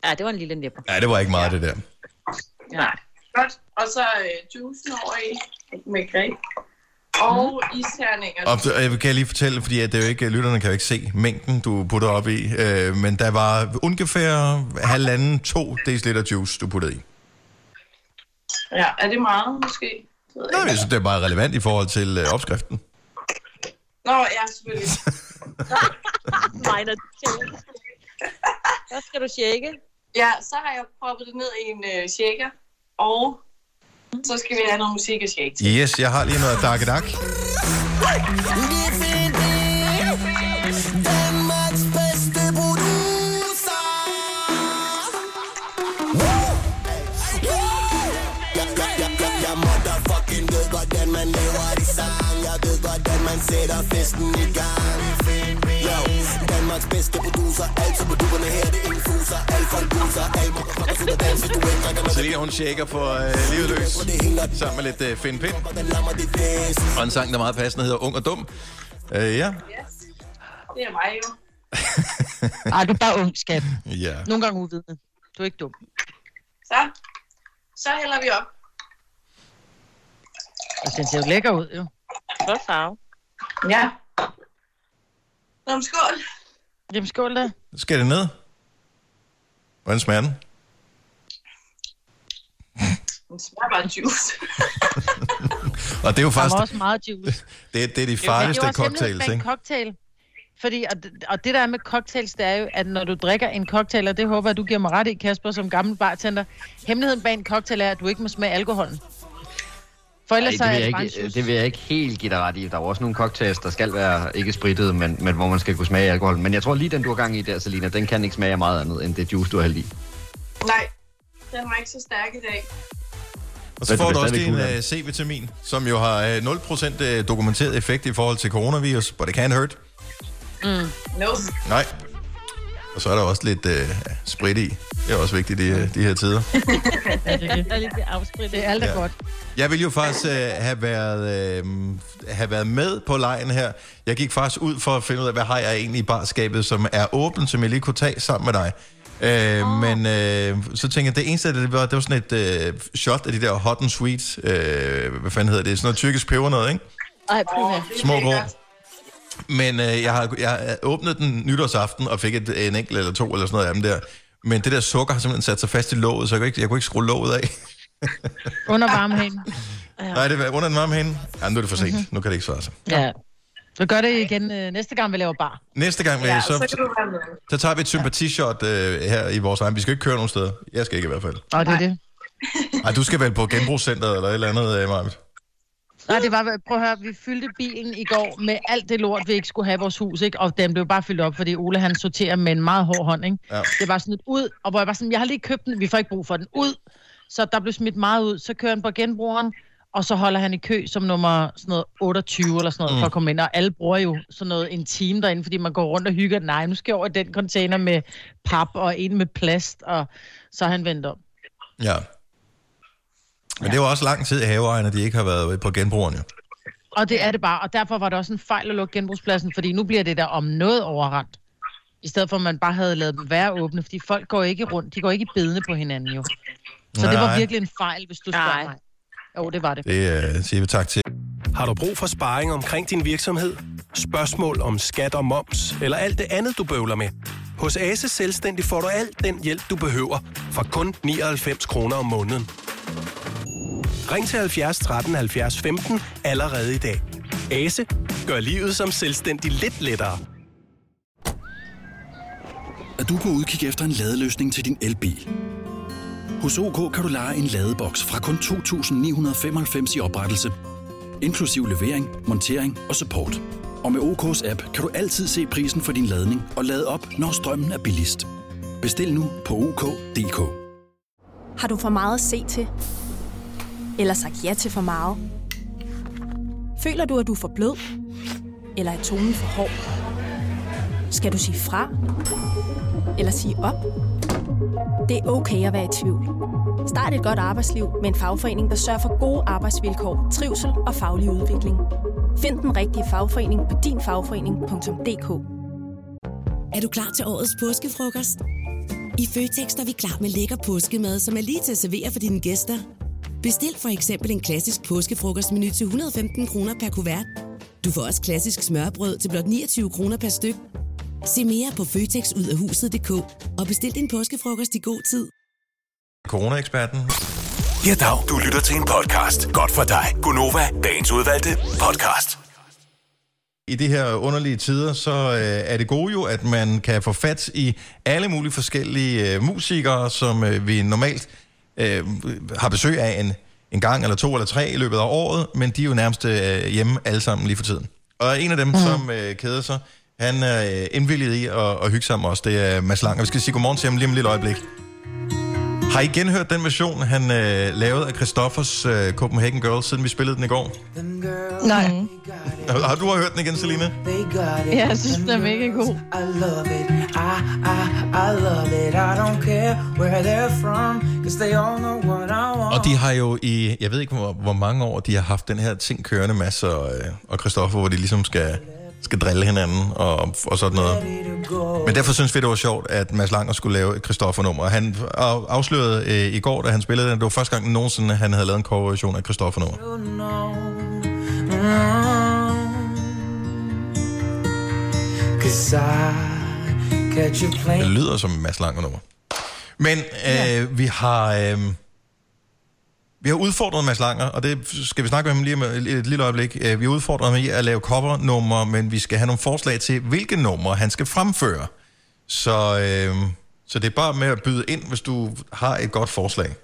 Ja, det var en lille nipper. Nej, det var ikke meget, det der. Nej, godt. Og så øh, juicen over i med grape. Og isterninger. Og jeg kan lige fortælle, fordi at det er jo ikke, lytterne kan jo ikke se mængden, du putter op i, øh, men der var ungefær halvanden, to deciliter juice, du puttede i. Ja, er det meget måske? Det ved Nå, jeg jeg synes, det er meget relevant i forhold til øh, opskriften. Nå, ja, selvfølgelig. Minor. Så skal du shake. Ja, så har jeg proppet det ned i en øh, shaker. Og så skal vi have noget musik at shake til. Yes, jeg har lige noget Dark Dark. Danmarks bedste producer. Jeg, jeg, jeg, man sætter festen i gang. Yo, Danmarks bedste producer. Altid på duberne her, det infuser. Alt for en buser. Alt motherfuckers ud og danse, du ikke drikker noget. Selina, hun shaker for øh, livet løs, sammen med lidt øh, Finn Pind. Og en sang, der meget passende hedder Ung og Dum. Øh, ja. Yes. Det er mig jo. Ej, du er bare ung, skat. ja. Nogle gange uvidende. Du er ikke dum. Så, så hælder vi op. Og den ser jo lækker ud, jo. Flot farve. Ja. Nå, men skål. Jamen, skål da. Skal det ned? Hvordan smager den? Den smager bare af juice. Og det er jo Der faktisk, var også meget juice. det, det er de Men det farligste er cocktails, ikke? cocktail. Fordi, og, det- og det der er med cocktails, det er jo, at når du drikker en cocktail, og det håber jeg, du giver mig ret i, Kasper, som gammel bartender, hemmeligheden bag en cocktail er, at du ikke må smage alkoholen. For Ej, ellers det, så er vil det jeg ikke, det vil jeg ikke helt give dig ret i. Der er jo også nogle cocktails, der skal være ikke sprittet, men, men hvor man skal kunne smage alkohol. Men jeg tror lige, den du har gang i der, Selina, den kan ikke smage af meget andet, end det juice, du har hældt i. Nej, den var ikke så stærk i dag. Og så får du også din uh, C-vitamin, som jo har uh, 0% øh, dokumenteret effekt i forhold til coronavirus, but it can't hurt. No. Nej. Og så er der også lidt uh, sprit i. Det er også vigtigt i uh, de her tider. Ja, det, er lidt afsprit. det er alt er Ja. godt. Jeg ville jo faktisk uh, have, været, uh, have været med på lejen her. Jeg gik faktisk ud for at finde ud af, hvad har jeg egentlig i barskabet, som er åbent, som jeg lige kunne tage sammen med dig. Uh, oh. Men uh, så tænkte jeg, det eneste, det var, det var sådan et uh, shot af de der hot and sweet, uh, hvad fanden hedder det, sådan noget tyrkisk peber noget, ikke? Ej, puha. Små grå. Men øh, jeg, har, jeg har åbnet den nytårsaften og fik et, en enkelt eller to eller sådan noget af dem der. Men det der sukker har simpelthen sat sig fast i låget, så jeg kunne ikke, jeg kunne ikke skrue låget af. Under varmehænden. Nej, det var under en varme hende. Ja, nu er det for sent. Mm-hmm. Nu kan det ikke svare sig. Ja. Så gør det igen øh, næste gang, vi laver bar. Næste gang, Ja, ja, så kan så, du være med. så tager vi et sympatishot øh, her i vores egen. Vi skal ikke køre nogen steder. Jeg skal ikke i hvert fald. Og det er det. Ej, du skal vel på genbrugscenteret eller et eller andet, øh, Marvitt. Nej, det var, prøv at høre, vi fyldte bilen i går med alt det lort, vi ikke skulle have i vores hus, ikke? Og den blev bare fyldt op, fordi Ole han sorterer med en meget hård hånd, ikke? Ja. Det var sådan et ud, og hvor jeg var sådan, jeg har lige købt den, vi får ikke brug for den, ud. Så der blev smidt meget ud, så kører han på genbrugeren, og så holder han i kø som nummer sådan noget 28 eller sådan noget, mm. for at komme ind. Og alle bruger jo sådan noget en time derinde, fordi man går rundt og hygger. Nej, nu skal jeg over den container med pap og en med plast, og så han vendt om. Ja. Men det var også lang tid i haveejerne, de ikke har været på genbrugeren, jo. Og det er det bare, og derfor var det også en fejl at lukke genbrugspladsen, fordi nu bliver det der om noget overrendt. I stedet for, at man bare havde lavet dem være åbne, fordi folk går ikke rundt, de går ikke i bedene på hinanden jo. Så det var Nej. virkelig en fejl, hvis du spørger Nej. mig. Jo, det var det. Det øh, siger vi tak til. Har du brug for sparring omkring din virksomhed? Spørgsmål om skat og moms, eller alt det andet, du bøvler med? Hos Ase Selvstændig får du alt den hjælp, du behøver, for kun 99 kroner om måneden. Ring til 70 13 70 15 allerede i dag. Ase gør livet som selvstændig lidt lettere. Er du på udkig efter en ladeløsning til din elbil? Hos OK kan du lege en ladeboks fra kun 2.995 i oprettelse, inklusiv levering, montering og support. Og med OK's app kan du altid se prisen for din ladning og lade op, når strømmen er billigst. Bestil nu på OK.dk. Har du for meget at se til? Eller sagt ja til for meget? Føler du, at du er for blød? Eller er tonen for hård? Skal du sige fra? Eller sige op? Det er okay at være i tvivl. Start et godt arbejdsliv med en fagforening, der sørger for gode arbejdsvilkår, trivsel og faglig udvikling. Find den rigtige fagforening på dinfagforening.dk Er du klar til årets påskefrokost? I Føtex er vi klar med lækker påskemad, som er lige til at servere for dine gæster. Bestil for eksempel en klassisk påskefrokostmenu til 115 kroner per kuvert. Du får også klassisk smørbrød til blot 29 kroner per styk. Se mere på føtexudafhuset.dk og bestil din påskefrokost i god tid. Corona-eksperten. Ja, dag. Du lytter til en podcast. Godt for dig. Gunova, dagens udvalgte podcast. I de her underlige tider, så øh, er det gode jo, at man kan få fat i alle mulige forskellige øh, musikere, som øh, vi normalt øh, har besøg af en, en gang eller to eller tre i løbet af året, men de er jo nærmest øh, hjemme alle sammen lige for tiden. Og en af dem, mm. som øh, keder sig, han er øh, indvilliget i at, at hygge sammen med os, det er Mads Lang. Og vi skal sige godmorgen til ham lige om et lille øjeblik. Har I genhørt den version, han øh, lavede af Christoffers øh, Copenhagen Girls, siden vi spillede den i går? Nej. Har, har du hørt den igen, Selina? Ja, jeg synes, den er mega god. I love it. I, I, I love it. I don't care where they're from, cause they all know what I want. Og de har jo i, jeg ved ikke hvor, hvor mange år, de har haft den her ting kørende, Mads og, øh, og Christoffer, hvor de ligesom skal, skal drille hinanden og, og sådan noget. Men derfor synes vi, det var sjovt, at Mads Langer skulle lave et Christoffer-nummer. Han af- afslørede øh, i går, da han spillede den, det var første gang nogensinde, han havde lavet en coverversion af Christoffer-nummer. Mm. Det lyder som et Mads Langer-nummer. Men øh, vi har... Øh, Vi har udfordret Mads Langer, og det skal vi snakke med ham lige om et et lille øjeblik. Øh, Vi har udfordret ham i at lave covernumre, men vi skal have nogle forslag til, hvilke numre han skal fremføre. Så, øh, så det er bare med at byde ind, hvis du har et godt forslag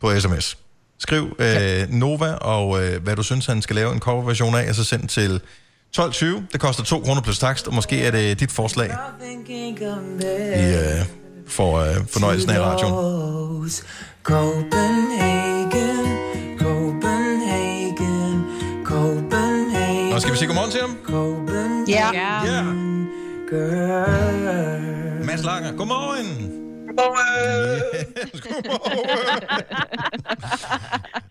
på sms. Skriv øh, Nova og øh, hvad du synes, han skal lave en coverversion af, og så send til 12.20. Det koster 2 kroner plus takst, og måske er det dit forslag, I øh, får øh, fornøjelsen af radioen. Copenhagen, Copenhagen, Copenhagen. Og skal vi sige godmorgen til ham? Ja. Girl. Mads Langer, godmorgen. Godmorgen. Yes, godmorgen.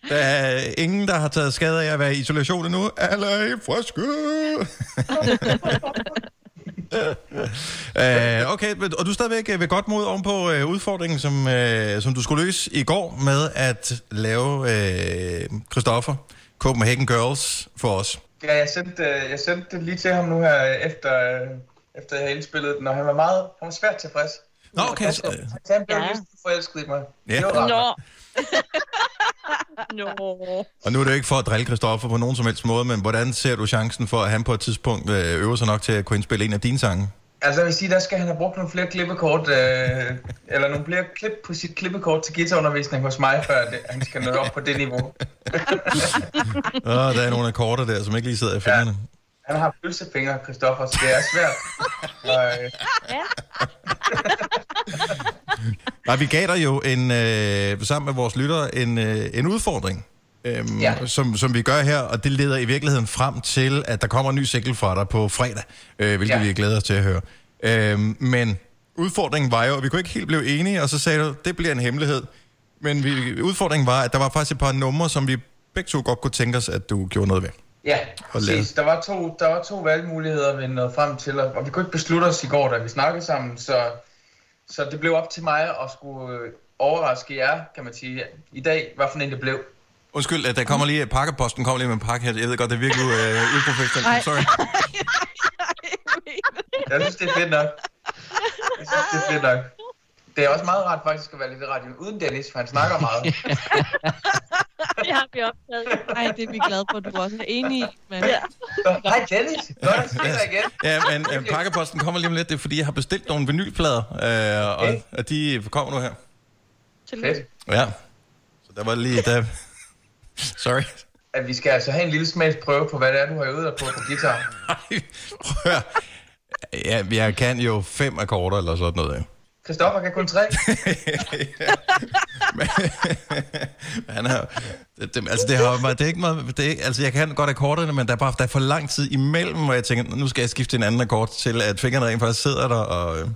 Der er ingen, der har taget skade af at være i isolation endnu. Alle er i friske. Uh, okay, og du er stadigvæk øh, ved godt mod oven på uh, udfordringen, som, uh, som du skulle løse i går med at lave uh, Christoffer, Copenhagen Girls, for os. Ja, jeg sendte, jeg sendte det lige til ham nu her, efter, efter jeg havde indspillet den, og han var meget han var svært tilfreds. Nå, okay. Så, Så han blev lige forelsket i mig. Ja. Det var rart. Nå. Nå. og nu er det jo ikke for at drille Christoffer på nogen som helst måde, men hvordan ser du chancen for, at han på et tidspunkt øh, øver sig nok til at kunne indspille en af dine sange? Altså jeg vil sige, der skal han have brugt nogle flere klippekort, øh, eller nogle flere klip på sit klippekort til guitarundervisning hos mig, før det, han skal nå op på det niveau. Åh, der er nogle akkorder der, som ikke lige sidder i fingrene. Han har pølsefingre, Christoffer, så det er svært. Og, øh, Nej, vi gav dig jo en, øh, sammen med vores lyttere en, øh, en udfordring, øhm, ja. Ja. som, som vi gør her, og det leder i virkeligheden frem til, at der kommer en ny single fra dig på fredag, øh, hvilket ja. Ja. vi glæder os til at høre. Øhm, men udfordringen var jo, at vi kunne ikke helt blive enige, og så sagde du, det bliver en hemmelighed. Men vi, udfordringen var, at der var faktisk et par numre, som vi begge to godt kunne tænke os, at du gjorde noget ved. Ja, præcis. Der var, to, der var to valgmuligheder, vi nåede frem til, og vi kunne ikke beslutte os i går, da vi snakkede sammen, så, så det blev op til mig at skulle øh, overraske jer, kan man sige, i dag, hvad for en det blev. Undskyld, at der kommer lige, pakkeposten kommer lige med en pakke her. Jeg ved godt, det er virkelig øh, uprofessionelt. Sorry. Jeg synes, det er fedt nok. Jeg synes, det er fedt nok. Det er også meget rart faktisk at være lidt i radioen uden Dennis, for han snakker meget. Det har vi optaget. Ej, det er vi glade for, at du også er enig i. Men... Ja. Hej Dennis, godt at se dig igen. Ja, men øh, pakkeposten kommer lige om lidt. Det er, fordi jeg har bestilt nogle vinylplader, øh, og, Okay. og de kommer nu her. Fedt. Ja. Så der var lige... Der... Sorry. At vi skal altså have en lille smagsprøve på, hvad det er, du har øvet dig på på guitar. Ej, prøv at høre. Ja, jeg kan jo fem akkorder eller sådan noget. Ja. Christoffer kan kun tre. Men, han er, det, det, altså det, har, det er ikke meget, det er, altså jeg kan godt akkorderne, men der er bare der er for lang tid imellem, og jeg tænker, nu skal jeg skifte en anden akkord til, at fingrene rent faktisk sidder der, og øh,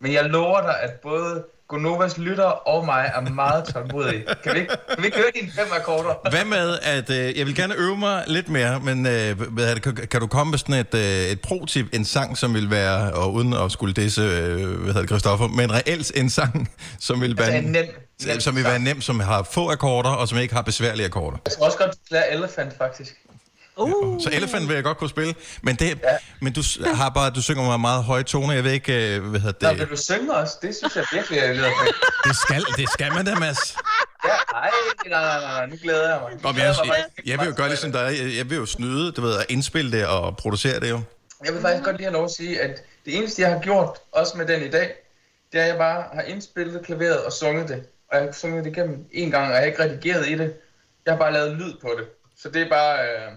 Men jeg lover dig, at både Gonovas lytter og mig er meget tålmodige. Kan vi ikke, kan vi ikke høre dine fem akkorder? Hvad med, at øh, jeg vil gerne øve mig lidt mere, men øh, hvad det, kan, kan du komme med sådan et, øh, et pro-tip, en sang, som vil være, og uden at skulle disse, øh, hvad hedder det, Christoffer, men reelt en sang, som vil være, Altså en nem, nem som vil være nem, som har få akkorder, og som ikke har besværlige akkorder. Jeg tror også godt, du skal lære Elephant, faktisk. Uh. Så Elephant vil jeg godt kunne spille, men, det, ja. men du har bare, du synger med meget høje toner, jeg ved ikke, øh, hvad hedder Nå, det, vil du synge også? Det synes jeg virkelig, jeg lyder det skal, det skal man da, Mads. Ja, ej, nej, nej, nej, nej, nu glæder jeg mig. Nå, glæder jeg, jeg, jeg vil jo gøre ligesom dig, jeg, jeg vil jo snyde, du ved, at indspille det og producere det jo. Jeg vil faktisk godt lige have lov at sige, at det eneste, jeg har gjort, også med den i dag, det er, at jeg bare har indspillet klaveret og sunget det. Og jeg har sunget det igennem en gang, og jeg har ikke redigeret i det. Jeg har bare lavet lyd på det. Så det er bare, øh,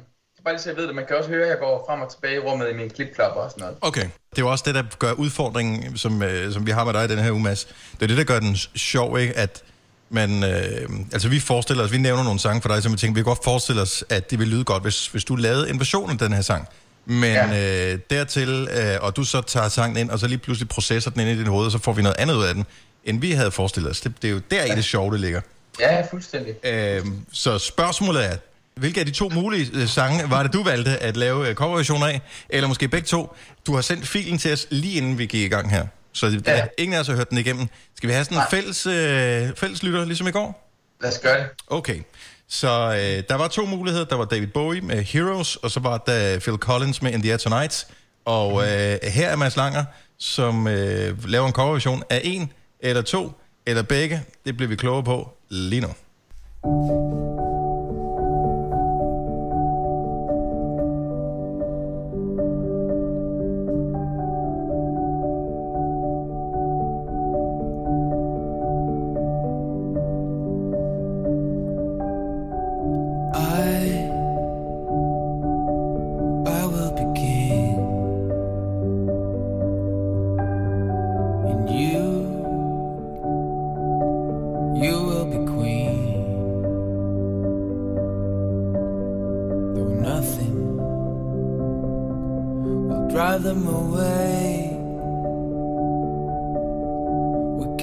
bare lige så jeg ved det. Man kan også høre, at jeg går frem og tilbage i rummet i min klipklapper og sådan noget. Okay. Det er jo også det, der gør udfordringen, som, øh, som vi har med dig i den her uge, Mads. Det er det, der gør den sjov, ikke? At man, øh, altså vi forestiller os, vi nævner nogle sange for dig, som vi tænker, vi kan godt forestille os, at det vil lyde godt, hvis, hvis du lavede en version af den her sang. Men ja. øh, dertil, øh, og du så tager sangen ind, og så lige pludselig processer den ind i dit hoved, og så får vi noget andet ud af den, end vi havde forestillet os. Det, det er jo der i det sjove, det ligger. Ja, fuldstændig. Øh, så spørgsmålet er, hvilke af de to mulige øh, sange var det, du valgte at lave øh, coverversioner af? Eller måske begge to. Du har sendt filen til os lige inden vi gik i gang her. Så det, ja. ingen af os har hørt den igennem. Skal vi have sådan en fælles, øh, fælles lytter, ligesom i går? Lad os gøre det. Okay. Så øh, der var to muligheder. Der var David Bowie med Heroes, og så var der Phil Collins med In the Air Tonight. Og øh, her er Mads Langer, som øh, laver en coverversion af en, eller to, eller begge. Det bliver vi klogere på lige nu.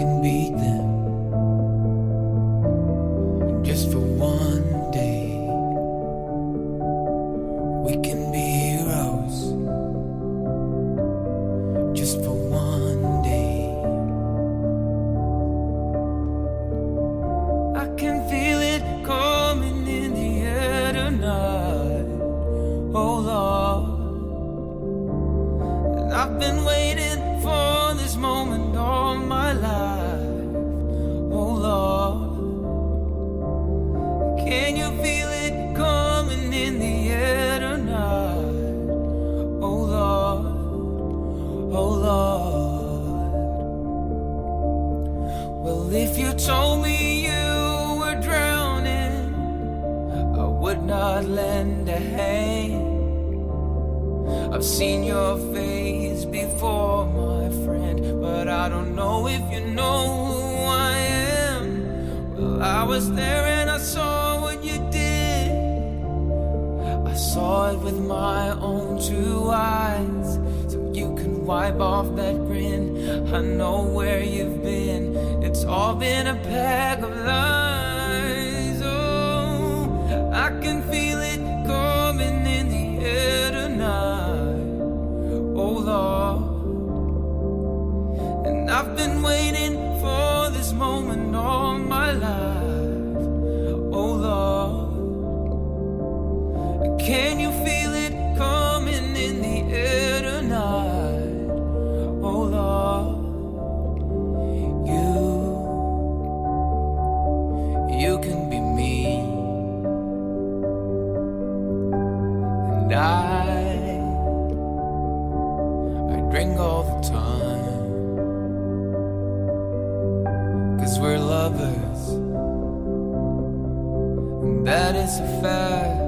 Can beat them drink all the time. Cause we're lovers, and that is a fact.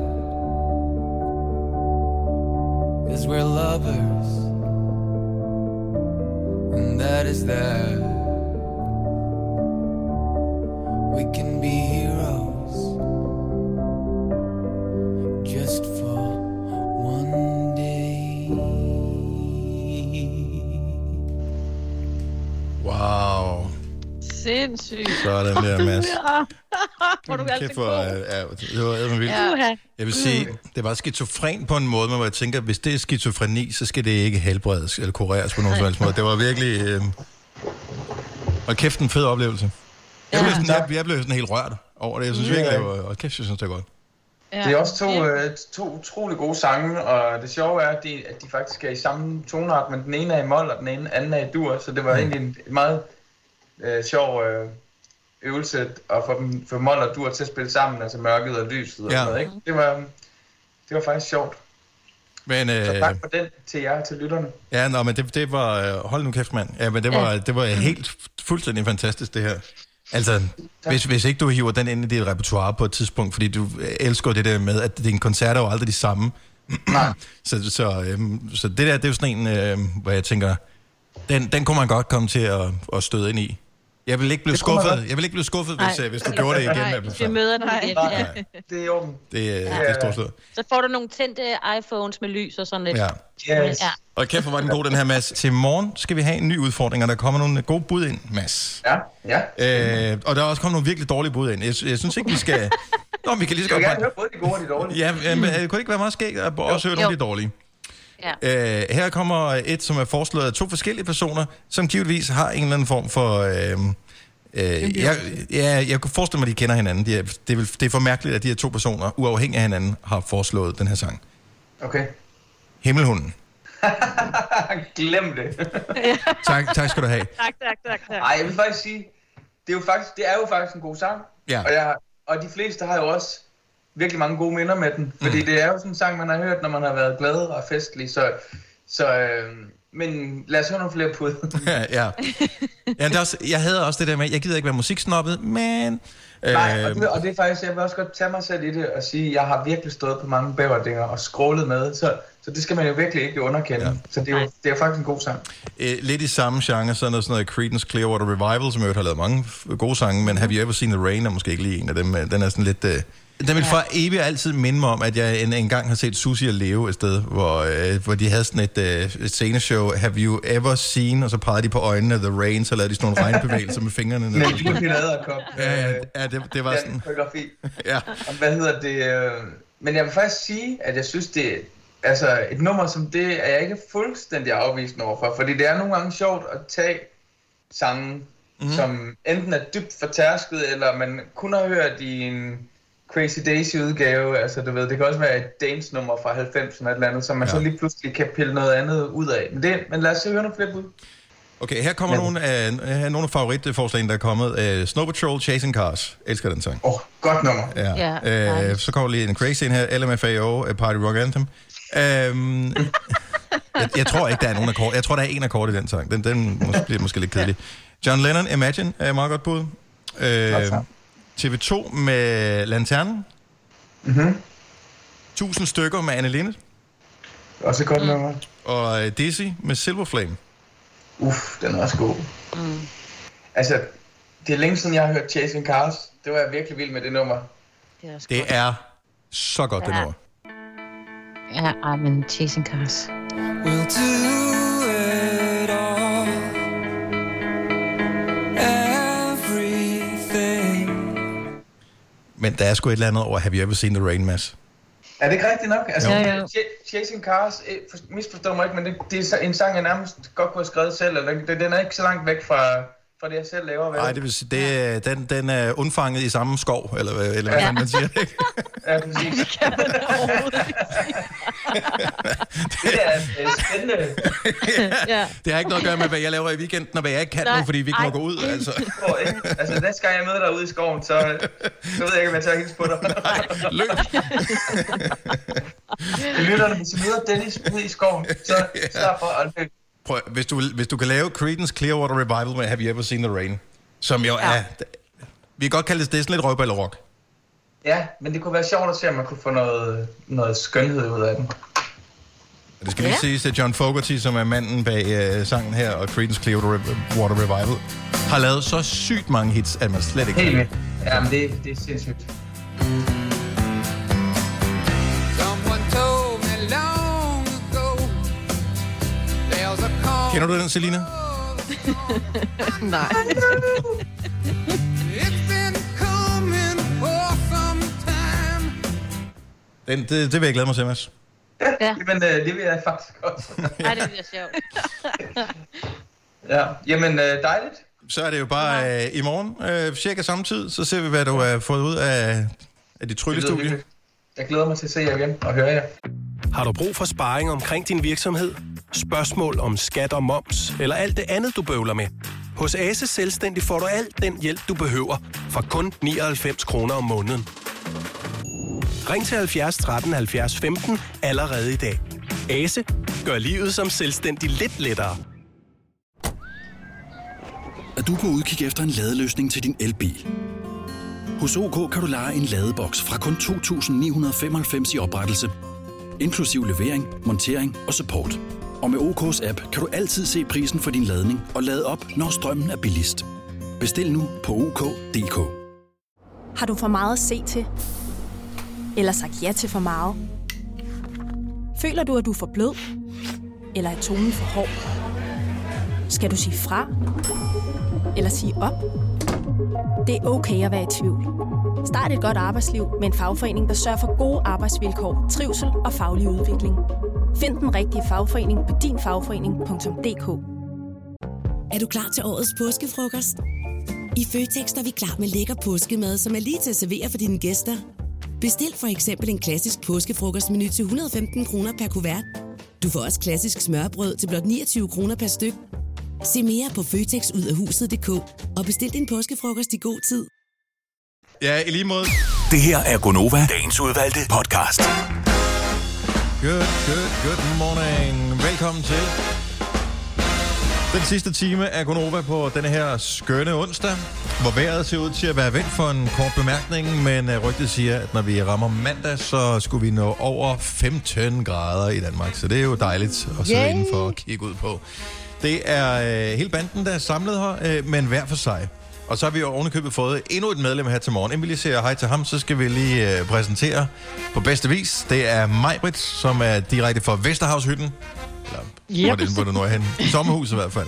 Cause we're lovers, and that is that. Sådan der, Mads. Hvor er du Kæft, hvor, er- er- det var eddermame vildt. Ja. Jeg vil sige, det var skizofren på en måde, men hvor jeg tænker, hvis det er skizofreni, så skal det ikke helbredes eller kureres på nogen som helst måde. Det var virkelig... Øh... Og kæft, en fed oplevelse. Jeg blev, sådan, jeg, jeg blev sådan helt rørt over det. Jeg synes Ja. virkelig, det var... Og kæft, jeg synes, det var godt. Det er også to, øh, to utrolig gode sange, og det sjove er, at de, at de faktisk er i samme tonart, men den ene er i mol, og den ene anden er i dur, så det var Mm. egentlig en en meget øh, sjov øh, øvelse at få, dem, få mol og dur til at spille sammen, altså mørket og lyset og Ja. sådan noget, ikke? Det var, det var faktisk sjovt. Men, Så øh, tak for den til jer, til lytterne. ja, nå, men det, det var... øh, Hold nu kæft, mand. Ja, men det var, det var helt fuldstændig fantastisk, det her. Altså, hvis, hvis ikke du hiver den ind i dit repertoire på et tidspunkt, fordi du elsker det der med, at dine koncerter er jo aldrig de samme. så, så, øhm, så det der, det er jo sådan en, øh, hvor jeg tænker, den, den kunne man godt komme til at, at støde ind i. Jeg vil ikke blive skuffet, godt. jeg vil ikke blive skuffet, hvis, Nej. øh, hvis du gjorde det igen. Nej, vi møder igen. Ja. Det er orden. Det, øh, det er storslået. Så får du nogle tændte iPhones med lys og sådan lidt. Ja. Yes. Ja. Og kæft, hvor var den god, den her, Mads. Til morgen skal vi have en ny udfordring, og der kommer nogle gode bud ind, Mads. Ja, ja. Øh, og der er også kommet nogle virkelig dårlige bud ind. Jeg, jeg synes ikke, vi skal... Nå, vi kan lige så Jeg vil godt... gerne høre både de gode og de dårlige. Ja, øh, men, øh, kunne det ikke være meget skægt at også høre nogle af de dårlige? Ja. Øh, her kommer et, som er foreslået af to forskellige personer, som givetvis har en eller anden form for... Øh, øh, jeg, ja, jeg kunne forestille mig, at de kender hinanden. De er, det, er, det er for mærkeligt, at de her to personer, uafhængig af hinanden, har foreslået den her sang. Okay. Himmelhunden. Glem det. Tak, tak skal du have. Tak, tak, tak, tak. Ej, jeg vil faktisk sige, det er jo faktisk, det er jo faktisk en god sang. Ja. Og jeg, og de fleste har jo også virkelig mange gode minder med den. Fordi Mm. det er jo sådan en sang, man har hørt, når man har været glad og festlig. Så, så øh, men lad os høre nogle flere bud. ja, ja. ja det er også, jeg havde også det der med, jeg gider ikke være musiksnobbet, men... Nej, og Øh, det, og det er faktisk, jeg vil også godt tage mig selv i det og sige, jeg har virkelig stået på mange bæverdinger og scrollet med, så, så det skal man jo virkelig ikke underkende. Ja. Så det er, jo, det er faktisk en god sang. øh, lidt i samme genre, så er der sådan noget Creedence Clearwater Revival, som jo har lavet mange gode sange, men Have You Ever Seen The Rain er måske ikke lige en af dem. øh, Den er sådan lidt... Øh, den vil for evigt altid minde mig om, at jeg en, en gang har set Susie og Leo et sted, hvor, øh, hvor de havde sådan et, øh, et sceneshow, Have You Ever Seen, og så pegede de på øjnene, The Rain, så lavede de sådan nogle regnbevægelser med fingrene. Men det er en æderkop. Ja, ja, ja det, det var sådan... Koreografi. Ja. Og hvad hedder det? Øh, men jeg vil faktisk sige, at jeg synes, det altså et nummer som det, er jeg ikke fuldstændig afvisende overfor. Fordi det er nogle gange sjovt at tage sange, mm. som enten er dybt fortærsket, eller man kun har hørt i en Crazy Daisy udgave. Altså du ved, det kan også være et dance nummer fra 90'erne eller et eller andet, som man ja. så lige pludselig kan pille noget andet ud af. Men, det, men lad os se høre nogle flere bud. Okay, her kommer nogle af, her er nogle af favoritforslagene, der er kommet. Uh, Snow Patrol, Chasing Cars. Elsker den sang. Åh, oh, godt nummer. Ja. Ja, ja uh, så kommer lige en crazy en her. LMFAO, uh, Party Rock Anthem. Um, jeg, jeg, tror ikke, der er nogen akkord. Jeg tror, der er en akkord i den sang. Den, den mås- bliver måske lidt kedelig. John Lennon, Imagine, er meget godt bud. Uh, TV2 med Lanternen. Mm-hmm. 1000 stykker med Anne Linnet. Også et godt mm. nummer. Og uh, Dizzy med Silver Flame. Uff, den er også god. Mm. Altså, det er længe siden, jeg har hørt Chasing Cars. Det var jeg virkelig vild med det nummer. Det er Det er så godt, det Ja. nummer. Ja, men Chasing Cars. We'll do Men der er sgu et eller andet over Have You Ever Seen The Rain, Mads? Er det ikke rigtigt nok? Altså, ja, ja. Chasing Cars, eh, for- misforstå mig ikke, men det, det er så- en sang, jeg nærmest godt kunne have skrevet selv. Eller, det, den er ikke så langt væk fra, fra det, jeg selv laver. Nej, det vil sige, det, er- den, den er undfanget i samme skov, eller, hvad- eller hvad Ja. ja. man siger. Ikke? Ja, præcis. det kan man Det er øh, spændende. ja. Det har ikke noget at gøre med, hvad jeg laver i weekenden, og hvad jeg ikke kan Nej, nu, fordi vi ikke må gå ud. Altså. Altså, næste gang jeg møder dig ude i skoven, så, så ved jeg ikke, om jeg tager hilse på dig. Løb. Lytterne, hvis I møder Dennis ude i skoven, så sørg for at løbe. Prøv, hvis, du, hvis du kan lave Creedence Clearwater Revival med Have You Ever Seen The Rain, som jo ja. er... Vi kan godt kalde det, det er sådan lidt røvballerok. Ja, men det kunne være sjovt at se, om man kunne få noget, noget skønhed ud af den. Det skal lige siges, at John Fogerty, som er manden bag uh, sangen her, og Creedence Clearwater Water Revival, har lavet så sygt mange hits, at man slet ikke Helt kan. vildt. Ja, men det, det er sindssygt. Kender du den, Selina? Nej. Den, det, det vil jeg glæde mig til, Mads. Ja. Men øh, det vil jeg faktisk også. Ej, det bliver sjovt. ja, jamen øh, dejligt. Så er det jo bare øh, i morgen, øh, cirka samme tid, så ser vi, hvad du har fået ud af, af dit tryllestudie. Jeg glæder mig til at se jer igen og høre jer. Har du brug for sparring omkring din virksomhed? Spørgsmål om skat og moms, eller alt det andet, du bøvler med? Hos Ase Selvstændig får du alt den hjælp, du behøver, for kun 99 kroner om måneden. Ring til 70 13 70 15 allerede i dag. Ase gør livet som selvstændig lidt lettere. Er du på udkig efter en ladeløsning til din elbil? Hos OK kan du lege en ladeboks fra kun 2.995 i oprettelse, inklusiv levering, montering og support. Og med OK's app kan du altid se prisen for din ladning og lade op, når strømmen er billigst. Bestil nu på OK.dk. Har du for meget at se til? Eller sagt ja til for meget? Føler du, at du er for blød? Eller er tonen for hård? Skal du sige fra? Eller sige op? Det er okay at være i tvivl. Start et godt arbejdsliv med en fagforening, der sørger for gode arbejdsvilkår, trivsel og faglig udvikling. Find den rigtige fagforening på dinfagforening.dk Er du klar til årets påskefrokost? I Føtex er vi klar med lækker påskemad, som er lige til at servere for dine gæster. Bestil for eksempel en klassisk påskefrokostmenu til 115 kroner per kuvert. Du får også klassisk smørbrød til blot 29 kroner per styk. Se mere på føtexudafhuset.dk og bestil din påskefrokost i god tid. Ja, i lige måde. Det her er Gonova, dagens udvalgte podcast. Good, good, good morning. Velkommen til den sidste time af Gonova på denne her skønne onsdag, hvor vejret ser ud til at være vendt for en kort bemærkning, men øh, rygtet siger, at når vi rammer mandag, så skulle vi nå over 15 grader i Danmark. Så det er jo dejligt at sidde Yay! indenfor og kigge ud på. Det er øh, hele banden, der er samlet her, øh, men hver for sig. Og så har vi jo ovenikøbet fået endnu et medlem her til morgen. Inden vi lige siger hej til ham, så skal vi lige øh, præsentere på bedste vis. Det er Majbrit, som er direkte fra Vesterhavshytten. Eller Yep. hvor, det, hvor det nu er henne. I sommerhus i hvert fald.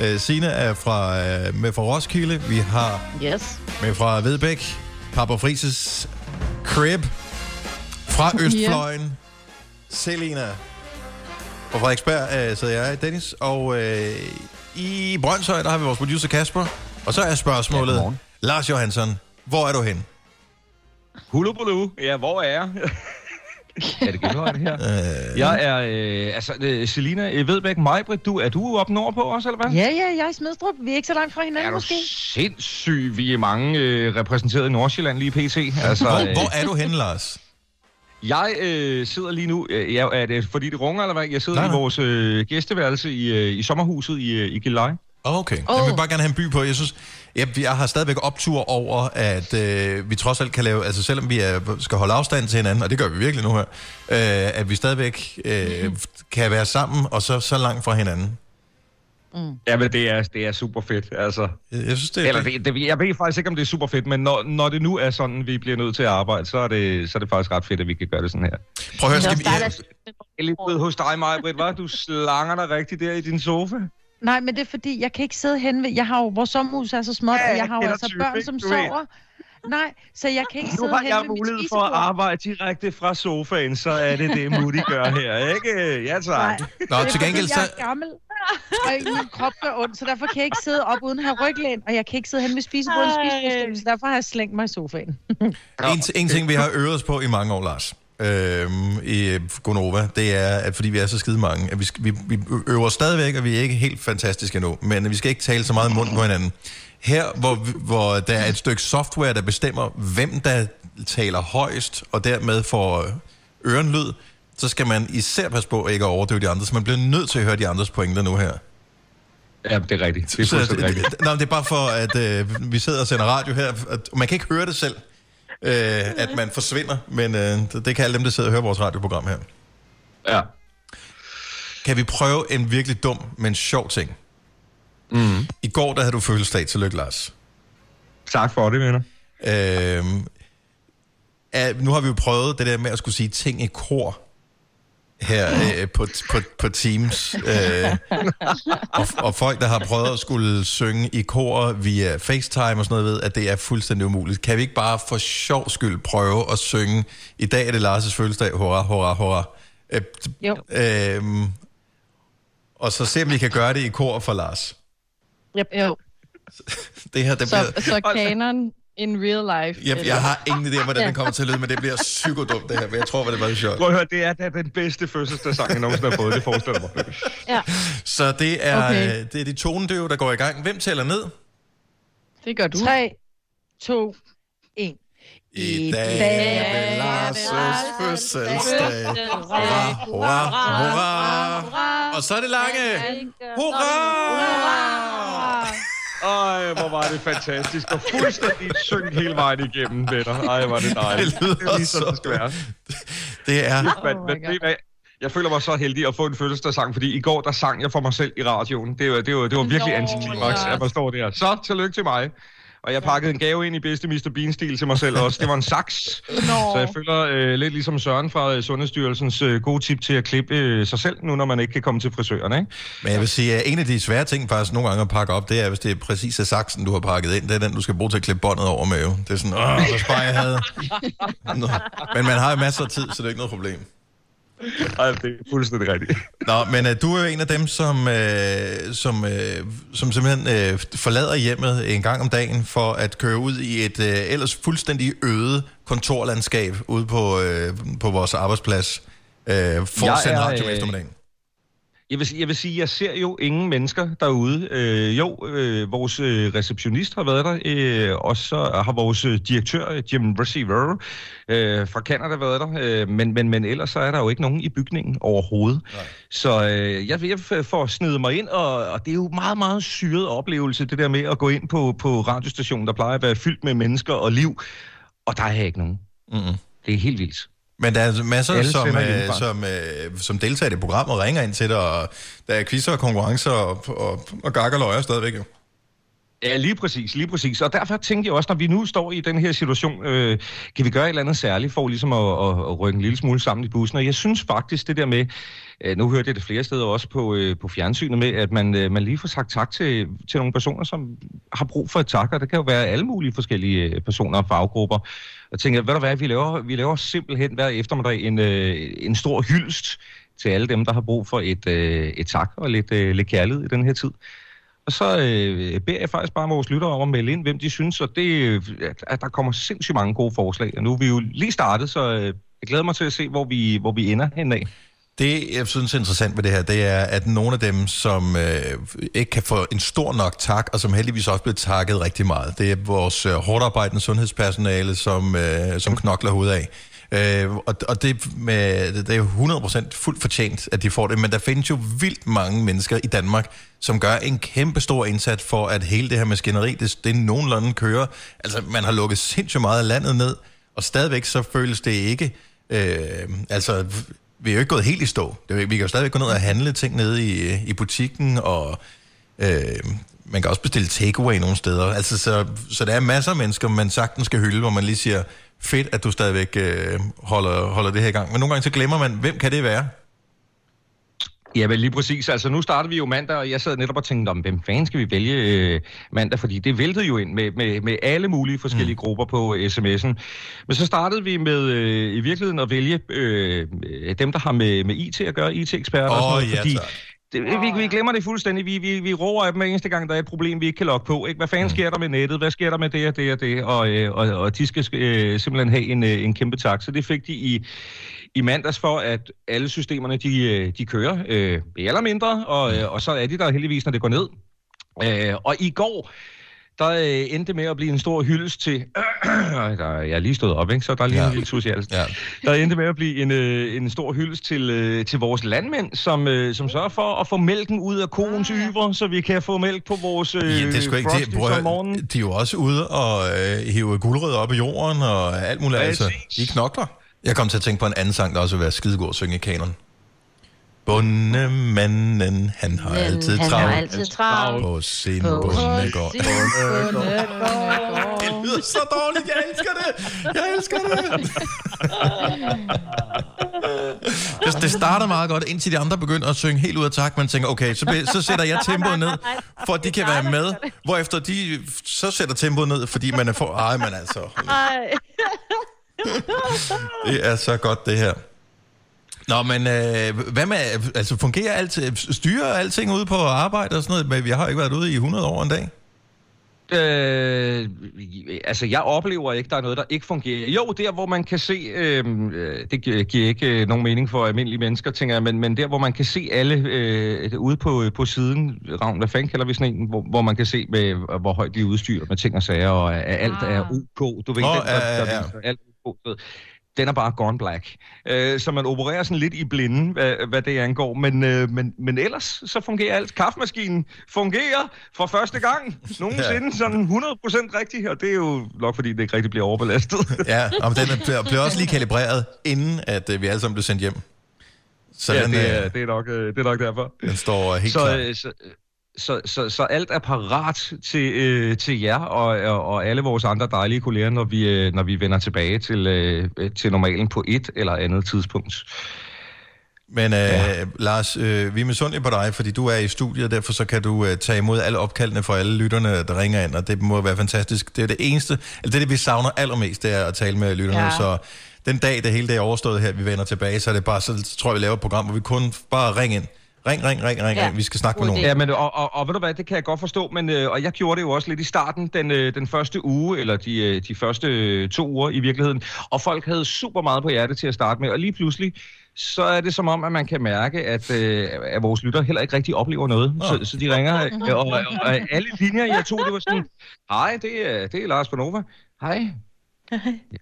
Ja. Øh, Sina er fra, øh, med fra Roskilde. Vi har Yes. med fra Vedbæk. Papa Frises Crib. Fra Østfløjen. Selina. På Frederiksberg øh, sidder jeg, Dennis. Og øh, i Brøndshøj, der har vi vores producer Kasper. Og så er spørgsmålet, ja, Lars Johansson, hvor er du hen? Hulubulu. Ja, hvor er jeg? er det genhøjde her? Øh, Jeg er, øh, altså, øh, Selina øh, Vedbæk Majbrit, du, er du oppe nordpå også, eller hvad? Ja, ja, jeg er i Smidstrup. Vi er ikke så langt fra hinanden, Er du måske. sindssyg? Vi er mange øh, repræsenteret i Nordsjælland lige pt. Altså, Hvor, øh, hvor er du henne, Lars? Jeg øh, sidder lige nu, øh, jeg, er det fordi det runger, eller hvad? Jeg sidder nej, nej. i vores øh, gæsteværelse i, øh, i sommerhuset i, øh, i Gilleleje. Okay, oh. jeg vil bare gerne have en by på. Jeg synes, jeg, jeg har stadigvæk optur over, at øh, vi trods alt kan lave, altså selvom vi er, skal holde afstand til hinanden, og det gør vi virkelig nu her, øh, at vi stadigvæk øh, kan være sammen, og så så langt fra hinanden. Mm. Ja, men det er, det er super fedt, altså. Jeg, jeg synes, det er Eller det, det, jeg ved faktisk ikke, om det er super fedt, men når, når det nu er sådan, vi bliver nødt til at arbejde, så er, det, så er det faktisk ret fedt, at vi kan gøre det sådan her. Prøv at høre, skal vi... Jeg er lidt ved hos dig, Maja Britt, var Du slanger dig rigtigt der i din sofa. Nej, men det er fordi, jeg kan ikke sidde hen ved... Jeg har jo... Vores sommerhus er så småt, Ja, og jeg har jo altså typen, børn, ikke? som sover. Nej, så jeg kan ikke Nu sidde har hen jeg mulighed for at arbejde direkte fra sofaen, så er det det, Mutti gør her, ikke? Ja, tak. Nej. Nå, Det er til gengæld fordi, jeg så- er gammel, og min krop gør ondt, så derfor kan jeg ikke sidde op uden at have ryglæn, og jeg kan ikke sidde hen ved spisebordet og spise så derfor har jeg slængt mig i sofaen. En, en ting, vi har øvet os på i mange år, Lars, øhm, i Gonova, det er, at fordi vi er så skide mange, at vi, vi, vi øver stadigvæk, og vi er ikke helt fantastiske endnu, men vi skal ikke tale så meget i munden på hinanden. Her, hvor, hvor der er et stykke software, der bestemmer, hvem der taler højst, og dermed får ørenlyd, så skal man især passe på ikke at overdøve de andre, så man bliver nødt til at høre de andres pointer nu her. Ja, det er rigtigt. Det er Så rigtigt. nej, det er bare for, at øh, vi sidder og sender radio her, og man kan ikke høre det selv, øh, at man forsvinder, men øh, det, kan alle dem, der sidder og hører vores radioprogram her. Ja. Kan vi prøve en virkelig dum, men sjov ting? Mm. I går, der havde du fødselsdag. Tillykke, Lars. Tak for det, venner. Er, nu har vi jo prøvet det der med at skulle sige ting i kor her øh, på, på, på Teams. Øh, og, og folk, der har prøvet at skulle synge i kor via FaceTime og sådan noget, ved, at det er fuldstændig umuligt. Kan vi ikke bare for sjov skyld prøve at synge, i dag er det Lars' fødselsdag, hurra, hurra, hurra. Øh, Jo. øh, og så se, om vi kan gøre det i kor for Lars. Yep. Jo. Det her, det Så, bliver... så kanon in real life. Jeg, jeg har ingen idé om, hvordan den kommer til at lyde, men det bliver psykodumt det her, men jeg tror, at det var sjovt. Prøv at høre, det er da den bedste fødselsdagssang, jeg nogensinde har fået, det forestiller mig. Ja. Så det er, Okay. det er de tonedøve, der går i gang. Hvem tæller ned? Det gør du. 3, 2, 1. I dag er det Lars' fødselsdag. Hurra, hurra, hurra. Og så er det lange. Hurra! Ej, hvor var det fantastisk. Og fuldstændig synk hele vejen igennem, venner. Ej, var det dejligt. Det lyder det er lige sådan, det skal være. Det er... Men, men I hvad? jeg føler mig så heldig at få en fødselsdagssang, fordi i går, der sang jeg for mig selv i radioen. Det var, det var, det var virkelig Nå, antiklimaks, at man står der. Så tillykke til mig. Og jeg pakkede en gave ind i bedste Mr. Bean-stil til mig selv også. Det var en saks. Så jeg føler øh, lidt ligesom Søren fra øh, Sundhedsstyrelsens øh, gode tip til at klippe øh, sig selv, nu når man ikke kan komme til frisøren, ikke? Men jeg vil sige, at en af de svære ting faktisk nogle gange at pakke op, det er, hvis det er præcis af saksen, du har pakket ind. Det er den, du skal bruge til at klippe båndet over med. Jo. Det er sådan, åh, hvor sparer jeg havde. Nå. Men man har jo masser af tid, så det er ikke noget problem. Ej, det er fuldstændig rigtigt. Nå, men uh, du er jo en af dem, som, uh, som, uh, som simpelthen uh, forlader hjemmet en gang om dagen for at køre ud i et uh, ellers fuldstændig øde kontorlandskab ude på, uh, på vores arbejdsplads uh, for at Jeg sende er, radio om øh, eftermiddagen. Jeg vil, sige- jeg vil sige, jeg ser jo ingen mennesker derude. Øh, jo, øh, vores øh, receptionist har været der, øh, og så har vores øh, direktør, øh, Jim Receiver, øh, fra Canada været der, øh, men, men, men ellers så er der jo ikke nogen i bygningen overhovedet. Nej. Så øh, jeg, jeg får snedet mig ind, og, og det er jo meget, meget syret oplevelse, det der med at gå ind på, på radiostationen, der plejer at være fyldt med mennesker og liv, og der er ikke nogen. Mm-hmm. Det er helt vildt. Men der er altså masser, Alle som, øh, som, øh, som deltager i det program og ringer ind til dig, og der er quizzer og konkurrencer og, og, og gakker løjer stadigvæk jo. Ja, lige præcis, lige præcis. Og derfor tænkte jeg også, når vi nu står i den her situation, øh, kan vi gøre et eller andet særligt for ligesom at, at, at rykke en lille smule sammen i bussen. Og jeg synes faktisk det der med, øh, nu hørte jeg det flere steder også på, øh, på fjernsynet med, at man, øh, man lige får sagt tak til, til nogle personer, som har brug for et tak, og det kan jo være alle mulige forskellige øh, personer og faggrupper. Og jeg tænker, hvad der hvad, vi laver, vi laver simpelthen hver eftermiddag en, øh, en stor hyldest til alle dem, der har brug for et, øh, et tak og lidt, øh, lidt kærlighed i den her tid. Og så øh, beder jeg faktisk bare vores lyttere om at melde ind, hvem de synes, og det, at der kommer sindssygt mange gode forslag. Og nu er vi jo lige startet, så øh, jeg glæder mig til at se, hvor vi, hvor vi ender henad. Det, jeg synes er interessant ved det her, det er, at nogle af dem, som øh, ikke kan få en stor nok tak, og som heldigvis også bliver takket rigtig meget, det er vores øh, hårdt arbejdende sundhedspersonale, som, øh, som knokler hovedet af. Øh, og, og det, med, det er jo 100% fuldt fortjent, at de får det, men der findes jo vildt mange mennesker i Danmark, som gør en kæmpe stor indsats for, at hele det her maskineri, det, det nogenlunde kører. Altså, man har lukket sindssygt meget af landet ned, og stadigvæk så føles det ikke... Øh, altså, vi er jo ikke gået helt i stå. Det, vi kan jo stadigvæk gå ned og handle ting nede i, øh, i butikken, og øh, man kan også bestille takeaway nogle steder. Altså, så, så der er masser af mennesker, man sagtens skal hylde, hvor man lige siger, fedt, at du stadigvæk øh, holder, holder det her i gang. Men nogle gange så glemmer man, hvem kan det være? Ja, men lige præcis. Altså, nu starter vi jo mandag, og jeg sad netop og tænkte om, hvem fanden skal vi vælge øh, mandag? Fordi det væltede jo ind med, med, med alle mulige forskellige mm. grupper på sms'en. Men så startede vi med øh, i virkeligheden at vælge øh, dem, der har med, med IT at gøre, IT-eksperter og sådan noget, ja, fordi tak. det, vi, vi glemmer det fuldstændig. Vi, vi, vi råber af dem hver eneste gang, der er et problem, vi ikke kan logge på. Ikke? Hvad fanden sker der med nettet? Hvad sker der med det og det og det? Og, øh, og, og de skal øh, simpelthen have en, øh, en kæmpe tak. Så det fik de i, i mandags for, at alle systemerne de, øh, de kører, øh, mere eller mindre, og, øh, og så er de der heldigvis, når det går ned. Øh, og i går, der øh, endte det med at blive en stor hyldest til... der, jeg er lige stået op, ikke? så der er lige ja. en lille tus i halsen. Ja. Der endte med at blive en, øh, en stor hyldest til, øh, til vores landmænd, som, øh, som sørger for at få mælken ud af koens yber, så vi kan få mælk på vores øh, Ja, det er sgu ikke frosties det. Prøv, om morgenen. de er jo også ude og øh, hive guldrødder op i jorden og alt muligt. Altså, de knokler. Jeg kom til at tænke på en anden sang, der også vil være skidegod at synge i kanon. Bundemanden, han har Men altid han travlt. har altid travlt. På sin bundegård. Det lyder så dårligt, jeg elsker det! Jeg elsker det! det, det starter meget godt, indtil de andre begynder at synge helt ud af takt. Man tænker, okay, så, be- så sætter jeg tempoet ned, for at de kan være med. Hvorefter de så sætter tempoet ned, fordi man er for... Ej, men altså, Ej. Det er så godt det her. Nå, men øh, hvad med, altså fungerer alt, styrer alting ude på arbejde og sådan noget? Men vi har ikke været ude i 100 år en dag. Øh, altså, jeg oplever ikke, der er noget, der ikke fungerer. Jo, der hvor man kan se, øh, øh, det gi- giver ikke øh, nogen mening for almindelige mennesker, tænker jeg, men, men der hvor man kan se alle øh, ude på, på siden, Ravn, hvad fanden kalder vi sådan en, hvor, hvor man kan se, med, hvor højt de er udstyret med ting og sager, og at alt er OK. Du ved, Åh, den, der, ja, der ja. alt ved. Den er bare gone black. Øh, så man opererer sådan lidt i blinde, hvad, hvad det angår. Men, øh, men, men ellers så fungerer alt. Kaffemaskinen fungerer for første gang nogensinde ja. sådan 100% rigtigt, og det er jo nok fordi, det ikke rigtig bliver overbelastet. Ja, og den er- bliver, bliver også lige kalibreret, inden at øh, vi alle sammen bliver sendt hjem. Så ja, den, det, er, øh, det, er nok, øh, det er nok derfor. den står helt så, klar. øh, så, så, så, så alt er parat til, øh, til jer og, og, og alle vores andre dejlige kolleger, når vi, øh, når vi vender tilbage til, øh, til normalen på et eller andet tidspunkt. Men øh, ja. Lars, øh, vi er misundelige på dig, fordi du er i studiet, og derfor så kan du øh, tage imod alle opkaldene fra alle lytterne, der ringer ind, og det må være fantastisk. Det er det eneste, eller det er det, vi savner allermest, det er at tale med lytterne. Ja. Ja. Så den dag, det hele det er overstået her, vi vender tilbage, så er det bare, så tror jeg, vi laver et program, hvor vi kun bare ringer ind Ring, ring, ring, ring, Ja. ring. Vi skal snakke med nogen. Ja, men, og, og, og ved du hvad, det kan jeg godt forstå, men, øh, og jeg gjorde det jo også lidt i starten, den, øh, den første uge, eller de, øh, de første to uger i virkeligheden, og folk havde super meget på hjertet til at starte med, og lige pludselig, så er det som om, at man kan mærke, at, øh, at vores lytter heller ikke rigtig oplever noget. Så, så de ringer, øh, og, og, og alle linjer, jeg tog, det var sådan, hej, det er, det er Lars Bonova. Hej. Ja,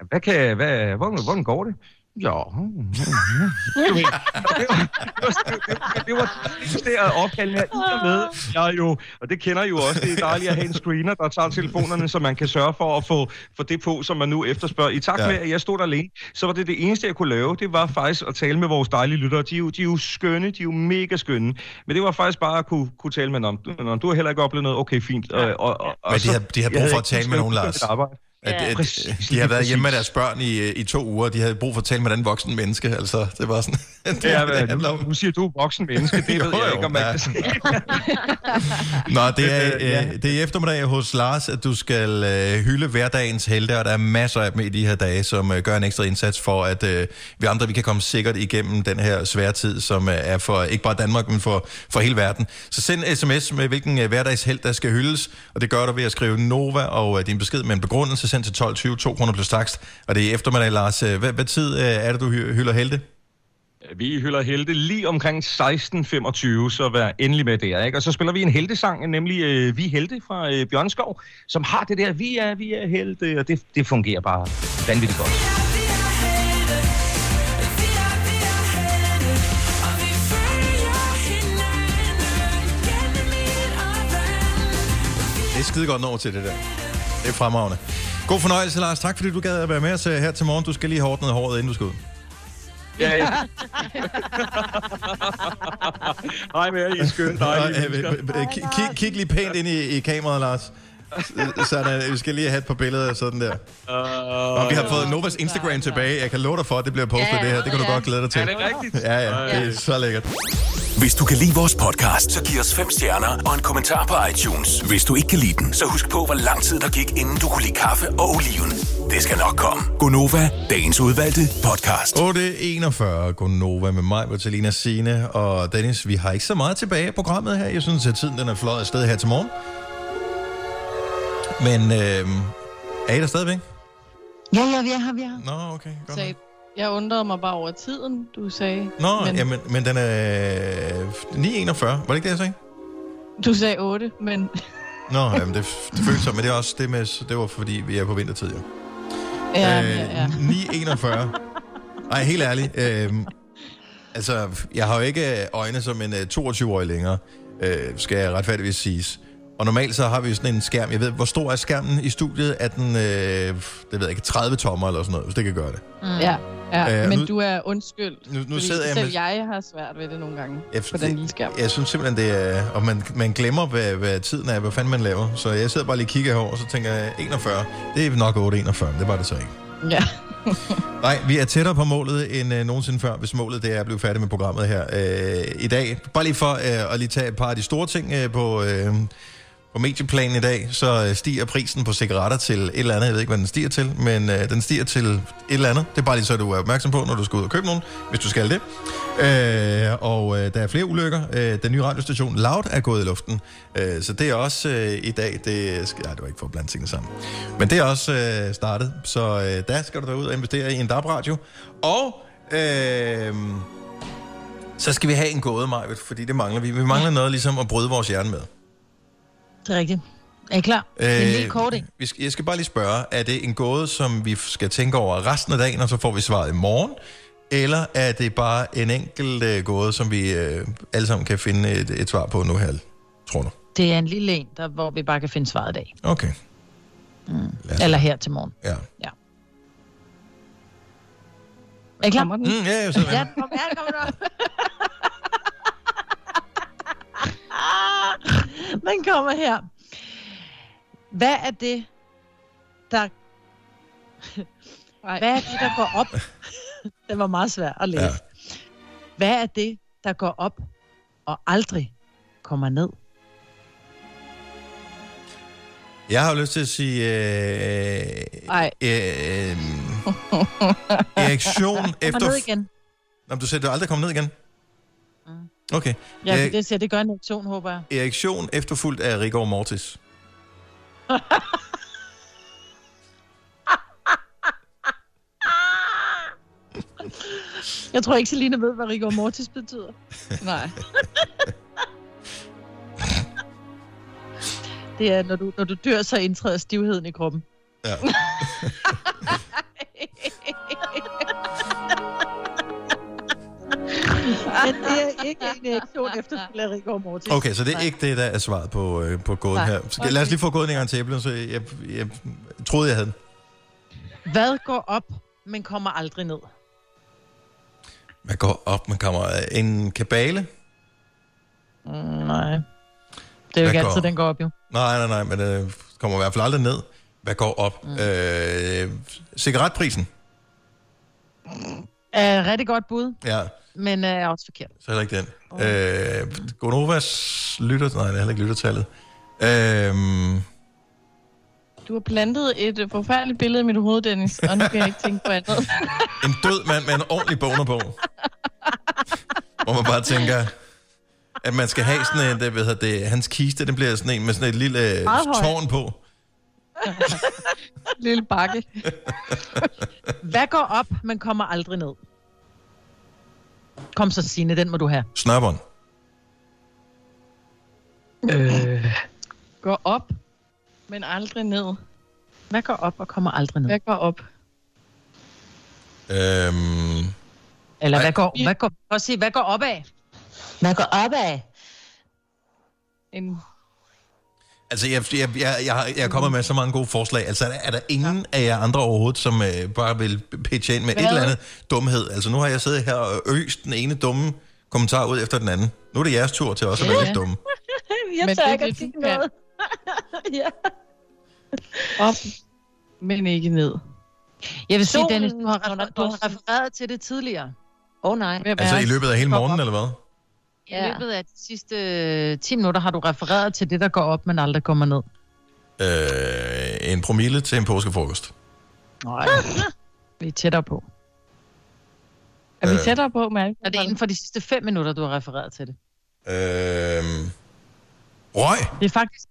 hvad kan, hvad, hvordan, hvordan går det? Ja. Du ved, det var det var det, det er opkaldende her i og med. Jeg er jo, og det kender I jo også, det er dejligt at have en screener, der tager telefonerne, så man kan sørge for at få for det på, som man nu efterspørger. I takt Ja. med, at jeg stod der alene, så var det det eneste, jeg kunne lave, det var faktisk at tale med vores dejlige lyttere. De er jo, de er jo skønne, de er jo mega skønne. Men det var faktisk bare at kunne, kunne tale med dem du har heller ikke oplevet noget, okay, fint. Og, og, og, og Men de så- har, de har brug for at tale med nogen, Lars. arbejde. At, Ja. at, Præcis, de har været hjemme med præcis. deres børn i, i to uger, de havde brug for at tale med den voksen menneske. Altså, det var sådan... det, det hvad, handler nu, om. nu siger du er voksen menneske, det Jo, ved jeg jo, ikke, om man ja. kan sige. Nå, det er, Øh, det er i eftermiddag hos Lars, at du skal øh, hylde hverdagens helte, og der er masser af dem i de her dage, som øh, gør en ekstra indsats for, at øh, vi andre vi kan komme sikkert igennem den her svære tid, som øh, er for ikke bare Danmark, men for, for hele verden. Så send en sms med, hvilken øh, hverdagshelt, der skal hyldes, og det gør du ved at skrive Nova og øh, din besked med en begrundelse, send til 12.20, 2 kroner plus takst, og det er i eftermiddag, Lars. Øh, Hvad, hvad tid øh, er det, du hy- hylder helte? Vi hylder helte lige omkring 16.25, så vær endelig med der. Ikke? Og så spiller vi en heltesang, nemlig øh, Vi Helte fra øh, Bjørnskov, som har det der, vi er, vi er helte, og det, det fungerer bare vanvittigt godt. Det er skide godt over til det der. Det er fremragende. God fornøjelse, Lars. Tak fordi du gad at være med os øh, her til morgen. Du skal lige have ordnet håret, inden du skal ud. Ja, ja. Hej med jer, I er skønne, dejlige mennesker. kig lige pænt ind i, i kameraet, Lars. S- Sådan, vi skal lige have et par billeder sådan der. Og vi har fået Novas Instagram tilbage. Jeg kan love dig for, at det bliver postet Ja, ja. det her. Det kan du Ja. godt glæde dig til. Er det rigtigt? Ja, ja. Det er så lækkert. Hvis du kan lide vores podcast, så giv os fem stjerner og en kommentar på iTunes. Hvis du ikke kan lide den, så husk på, hvor lang tid der gik, inden du kunne lide kaffe og oliven. Det skal nok komme. Gonova, dagens udvalgte podcast. 8.41, Gonova med mig, Vitalina Sine og Dennis. Vi har ikke så meget tilbage i programmet her. Jeg synes, at tiden den er fløjet afsted her til morgen. Men øh, er I der stadigvæk? Ja, ja, vi er her, vi er her. Nå, okay. Godt. Sagde, jeg undrede mig bare over tiden, du sagde. Nå, men... men, Jamen, men den er 9.41. Var det ikke det, jeg sagde? Du sagde 8, men... Nå, jamen, det, det føles som, men det er også det med, det var fordi, vi er på vintertid, jo. Ja, Øh, ja, ja. 9.41. Ej, helt ærligt. Øh, altså, jeg har jo ikke øjne som en øh, 22-årig længere, øh, skal jeg retfærdigvis siges. Og normalt så har vi sådan en skærm. Jeg ved, hvor stor er skærmen i studiet? Er den, øh, det ved jeg ikke, 30 tommer eller sådan noget, hvis det kan gøre det? Mm. Ja, ja Øh, men nu- du er undskyldt. Nu- nu sidder jeg selv med- jeg har svært ved det nogle gange Jeg, på den lille skærm. Jeg synes simpelthen, det er... Og man, man glemmer, hvad, hvad tiden er, hvad fanden man laver. Så jeg sidder bare lige og kigger herover, og så tænker jeg, 41. Det er nok 8.41, det var det så ikke. Ja. Nej, vi er tættere på målet end øh, nogensinde før, hvis målet det er at blive færdig med programmet her øh, i dag. Bare lige for øh, at lige tage et par af de store ting øh, på, øh, på medieplanen i dag, så øh, stiger prisen på cigaretter til et eller andet. Jeg ved ikke, hvad den stiger til, men øh, den stiger til et eller andet. Det er bare lige så, du er opmærksom på, når du skal ud og købe nogen, hvis du skal det. Øh, og øh, der er flere ulykker. Øh, den nye radiostation Loud er gået i luften, øh, så det er også øh, i dag. Det, skal, nej, det var ikke for at blande tingene sammen. Men det er også øh, startet, så øh, der skal du da ud og investere i en DAB-radio. Og øh, så skal vi have en gåde, Majved, fordi det mangler vi. Vi mangler noget ligesom at bryde vores hjerne med. Det er rigtigt. Er I klar? Øh, en lille kort, ikke? vi skal, jeg skal bare lige spørge, er det en gåde, som vi skal tænke over resten af dagen, og så får vi svaret i morgen? Eller er det bare en enkelt øh, gåde, som vi øh, alle sammen kan finde et, et svar på nu her, tror du? Det er en lille en, der, hvor vi bare kan finde svaret i dag. Okay. Mm. Eller her til morgen. Ja. ja. Er I klar? Mm, ja, jeg Ja, den kommer, ja, den kommer Den kommer her. Hvad er det, der... Hvad er det, der går op? Den var meget svær at læse. Ja. Hvad er det, der går op og aldrig kommer ned? Jeg har jo lyst til at sige... Øh, Ej. øh, øh, erektion efter... ned igen. Nå, du siger, at du aldrig kommer ned igen? Okay. Ja, Erik- det, siger, det gør en erektion, håber jeg. Erektion efterfulgt af rigor mortis. Jeg tror ikke, Selina ved, hvad rigor mortis betyder. Nej. Det er, når du, når du dør, så indtræder stivheden i kroppen. Ja. Men det er ikke en erektion efter rigor mortis. Okay, så det er Nej. ikke det, der er svaret på, øh, på gåden Nej. her. Skal, lad os lige få gåden en gang til æblen, så jeg, jeg troede, jeg havde den. Hvad går op, men kommer aldrig ned? Hvad går op med kamera? En kabale? Mm, nej. Det er jo Hvad ikke går- altid, den går op, jo. Nej, nej, nej, men det kommer i hvert fald aldrig ned. Hvad går op? Mm. Øh, cigaretprisen? Uh, rigtig godt bud, Ja, men uh, er også forkert. så heller ikke den. Øh, Gonovas lytter... Nej, det er heller ikke lyttertallet. Øh, Du har plantet et øh, forfærdeligt billede i mit hoved, Dennis, og nu kan jeg ikke tænke på andet. en død mand med en ordentlig bonerbog. Hvor man bare tænker, at man skal have sådan en, det, hedder det, hans kiste, den bliver sådan en med sådan et lille øh, Meget tårn på. Lille bakke. Hvad går op, men kommer aldrig ned? Kom så, Signe, den må du have. Snørbånd. Øh. Går op, men aldrig ned. Hvad går op og kommer aldrig ned? Hvad går op? Øhm, Eller hvad går, hvad går, prøv at sige, hvad går op af? Hvad går op af? En altså, jeg, jeg, jeg, jeg, har- jeg er kommet med så mange gode forslag. Altså, er der, er der ingen af jer andre overhovedet, som øh, bare vil pitche ind med Hvad? et eller andet dumhed? Altså, nu har jeg siddet her og øst den ene dumme kommentar ud efter den anden. Nu er det jeres tur til også at være Ja. lidt dumme. Jeg Men tør ikke at sige noget. ja. op, men ikke ned. Jeg vil sige, Solen, Dennis, du har, refer- du har refereret til det tidligere. Åh oh, nej. Altså, i løbet af hele morgenen, eller hvad? I løbet af de sidste øh, 10 minutter har du refereret til det, der går op, men aldrig kommer ned. Øh, en promille til en påskefrokost. Nej. Vi er tættere på. Er vi Øh. tættere på, Mærke? Er det inden for de sidste 5 minutter, du har refereret til det? Øh, røg, Det er faktisk...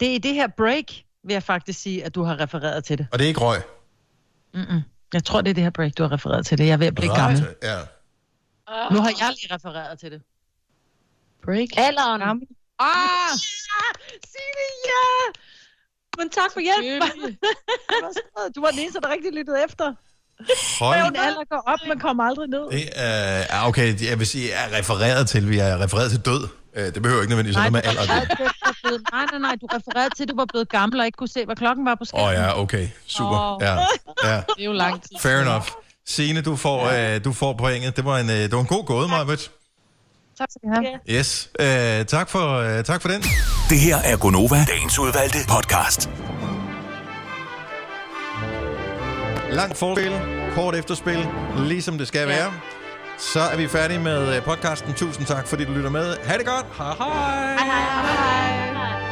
Det er i det her break, vil jeg faktisk sige, at du har refereret til det. og det er ikke røg. Mm-mm. Jeg tror, det er det her break, du har refereret til det. Jeg er ved at blive gammel. Ja. Nu har jeg lige refereret til det. Break. Alderen. Gammel. Ah! Signe, ja! Men tak for hjælp. du var den eneste, der rigtig lyttede efter. Hold Min alder går op, men kommer aldrig ned. Det er, ja, okay, jeg vil sige, jeg er refereret til, vi er refereret til død. Øh, Det behøver ikke nødvendigvis noget med alder. blevet, nej, nej, nej, du refererede til, at du var blevet gammel og ikke kunne se, hvad klokken var på Åh skærmen. oh, ja, okay, super. Åh. Ja, ja. Det er jo lang tid. Fair enough. Signe, du får, ja. øh, du får pointet. Det var en, øh, det var en god gåde, Marvitt. Tak skal du have. Yes. Øh, tak, for, øh, tak for den. Det her er Gonova, dagens udvalgte podcast. Langt forspil, kort efterspil, ligesom det skal være. Så er vi færdige med øh, podcasten. Tusind tak, fordi du lytter med. Ha' det godt. Hej hej. Hej, hej, hej.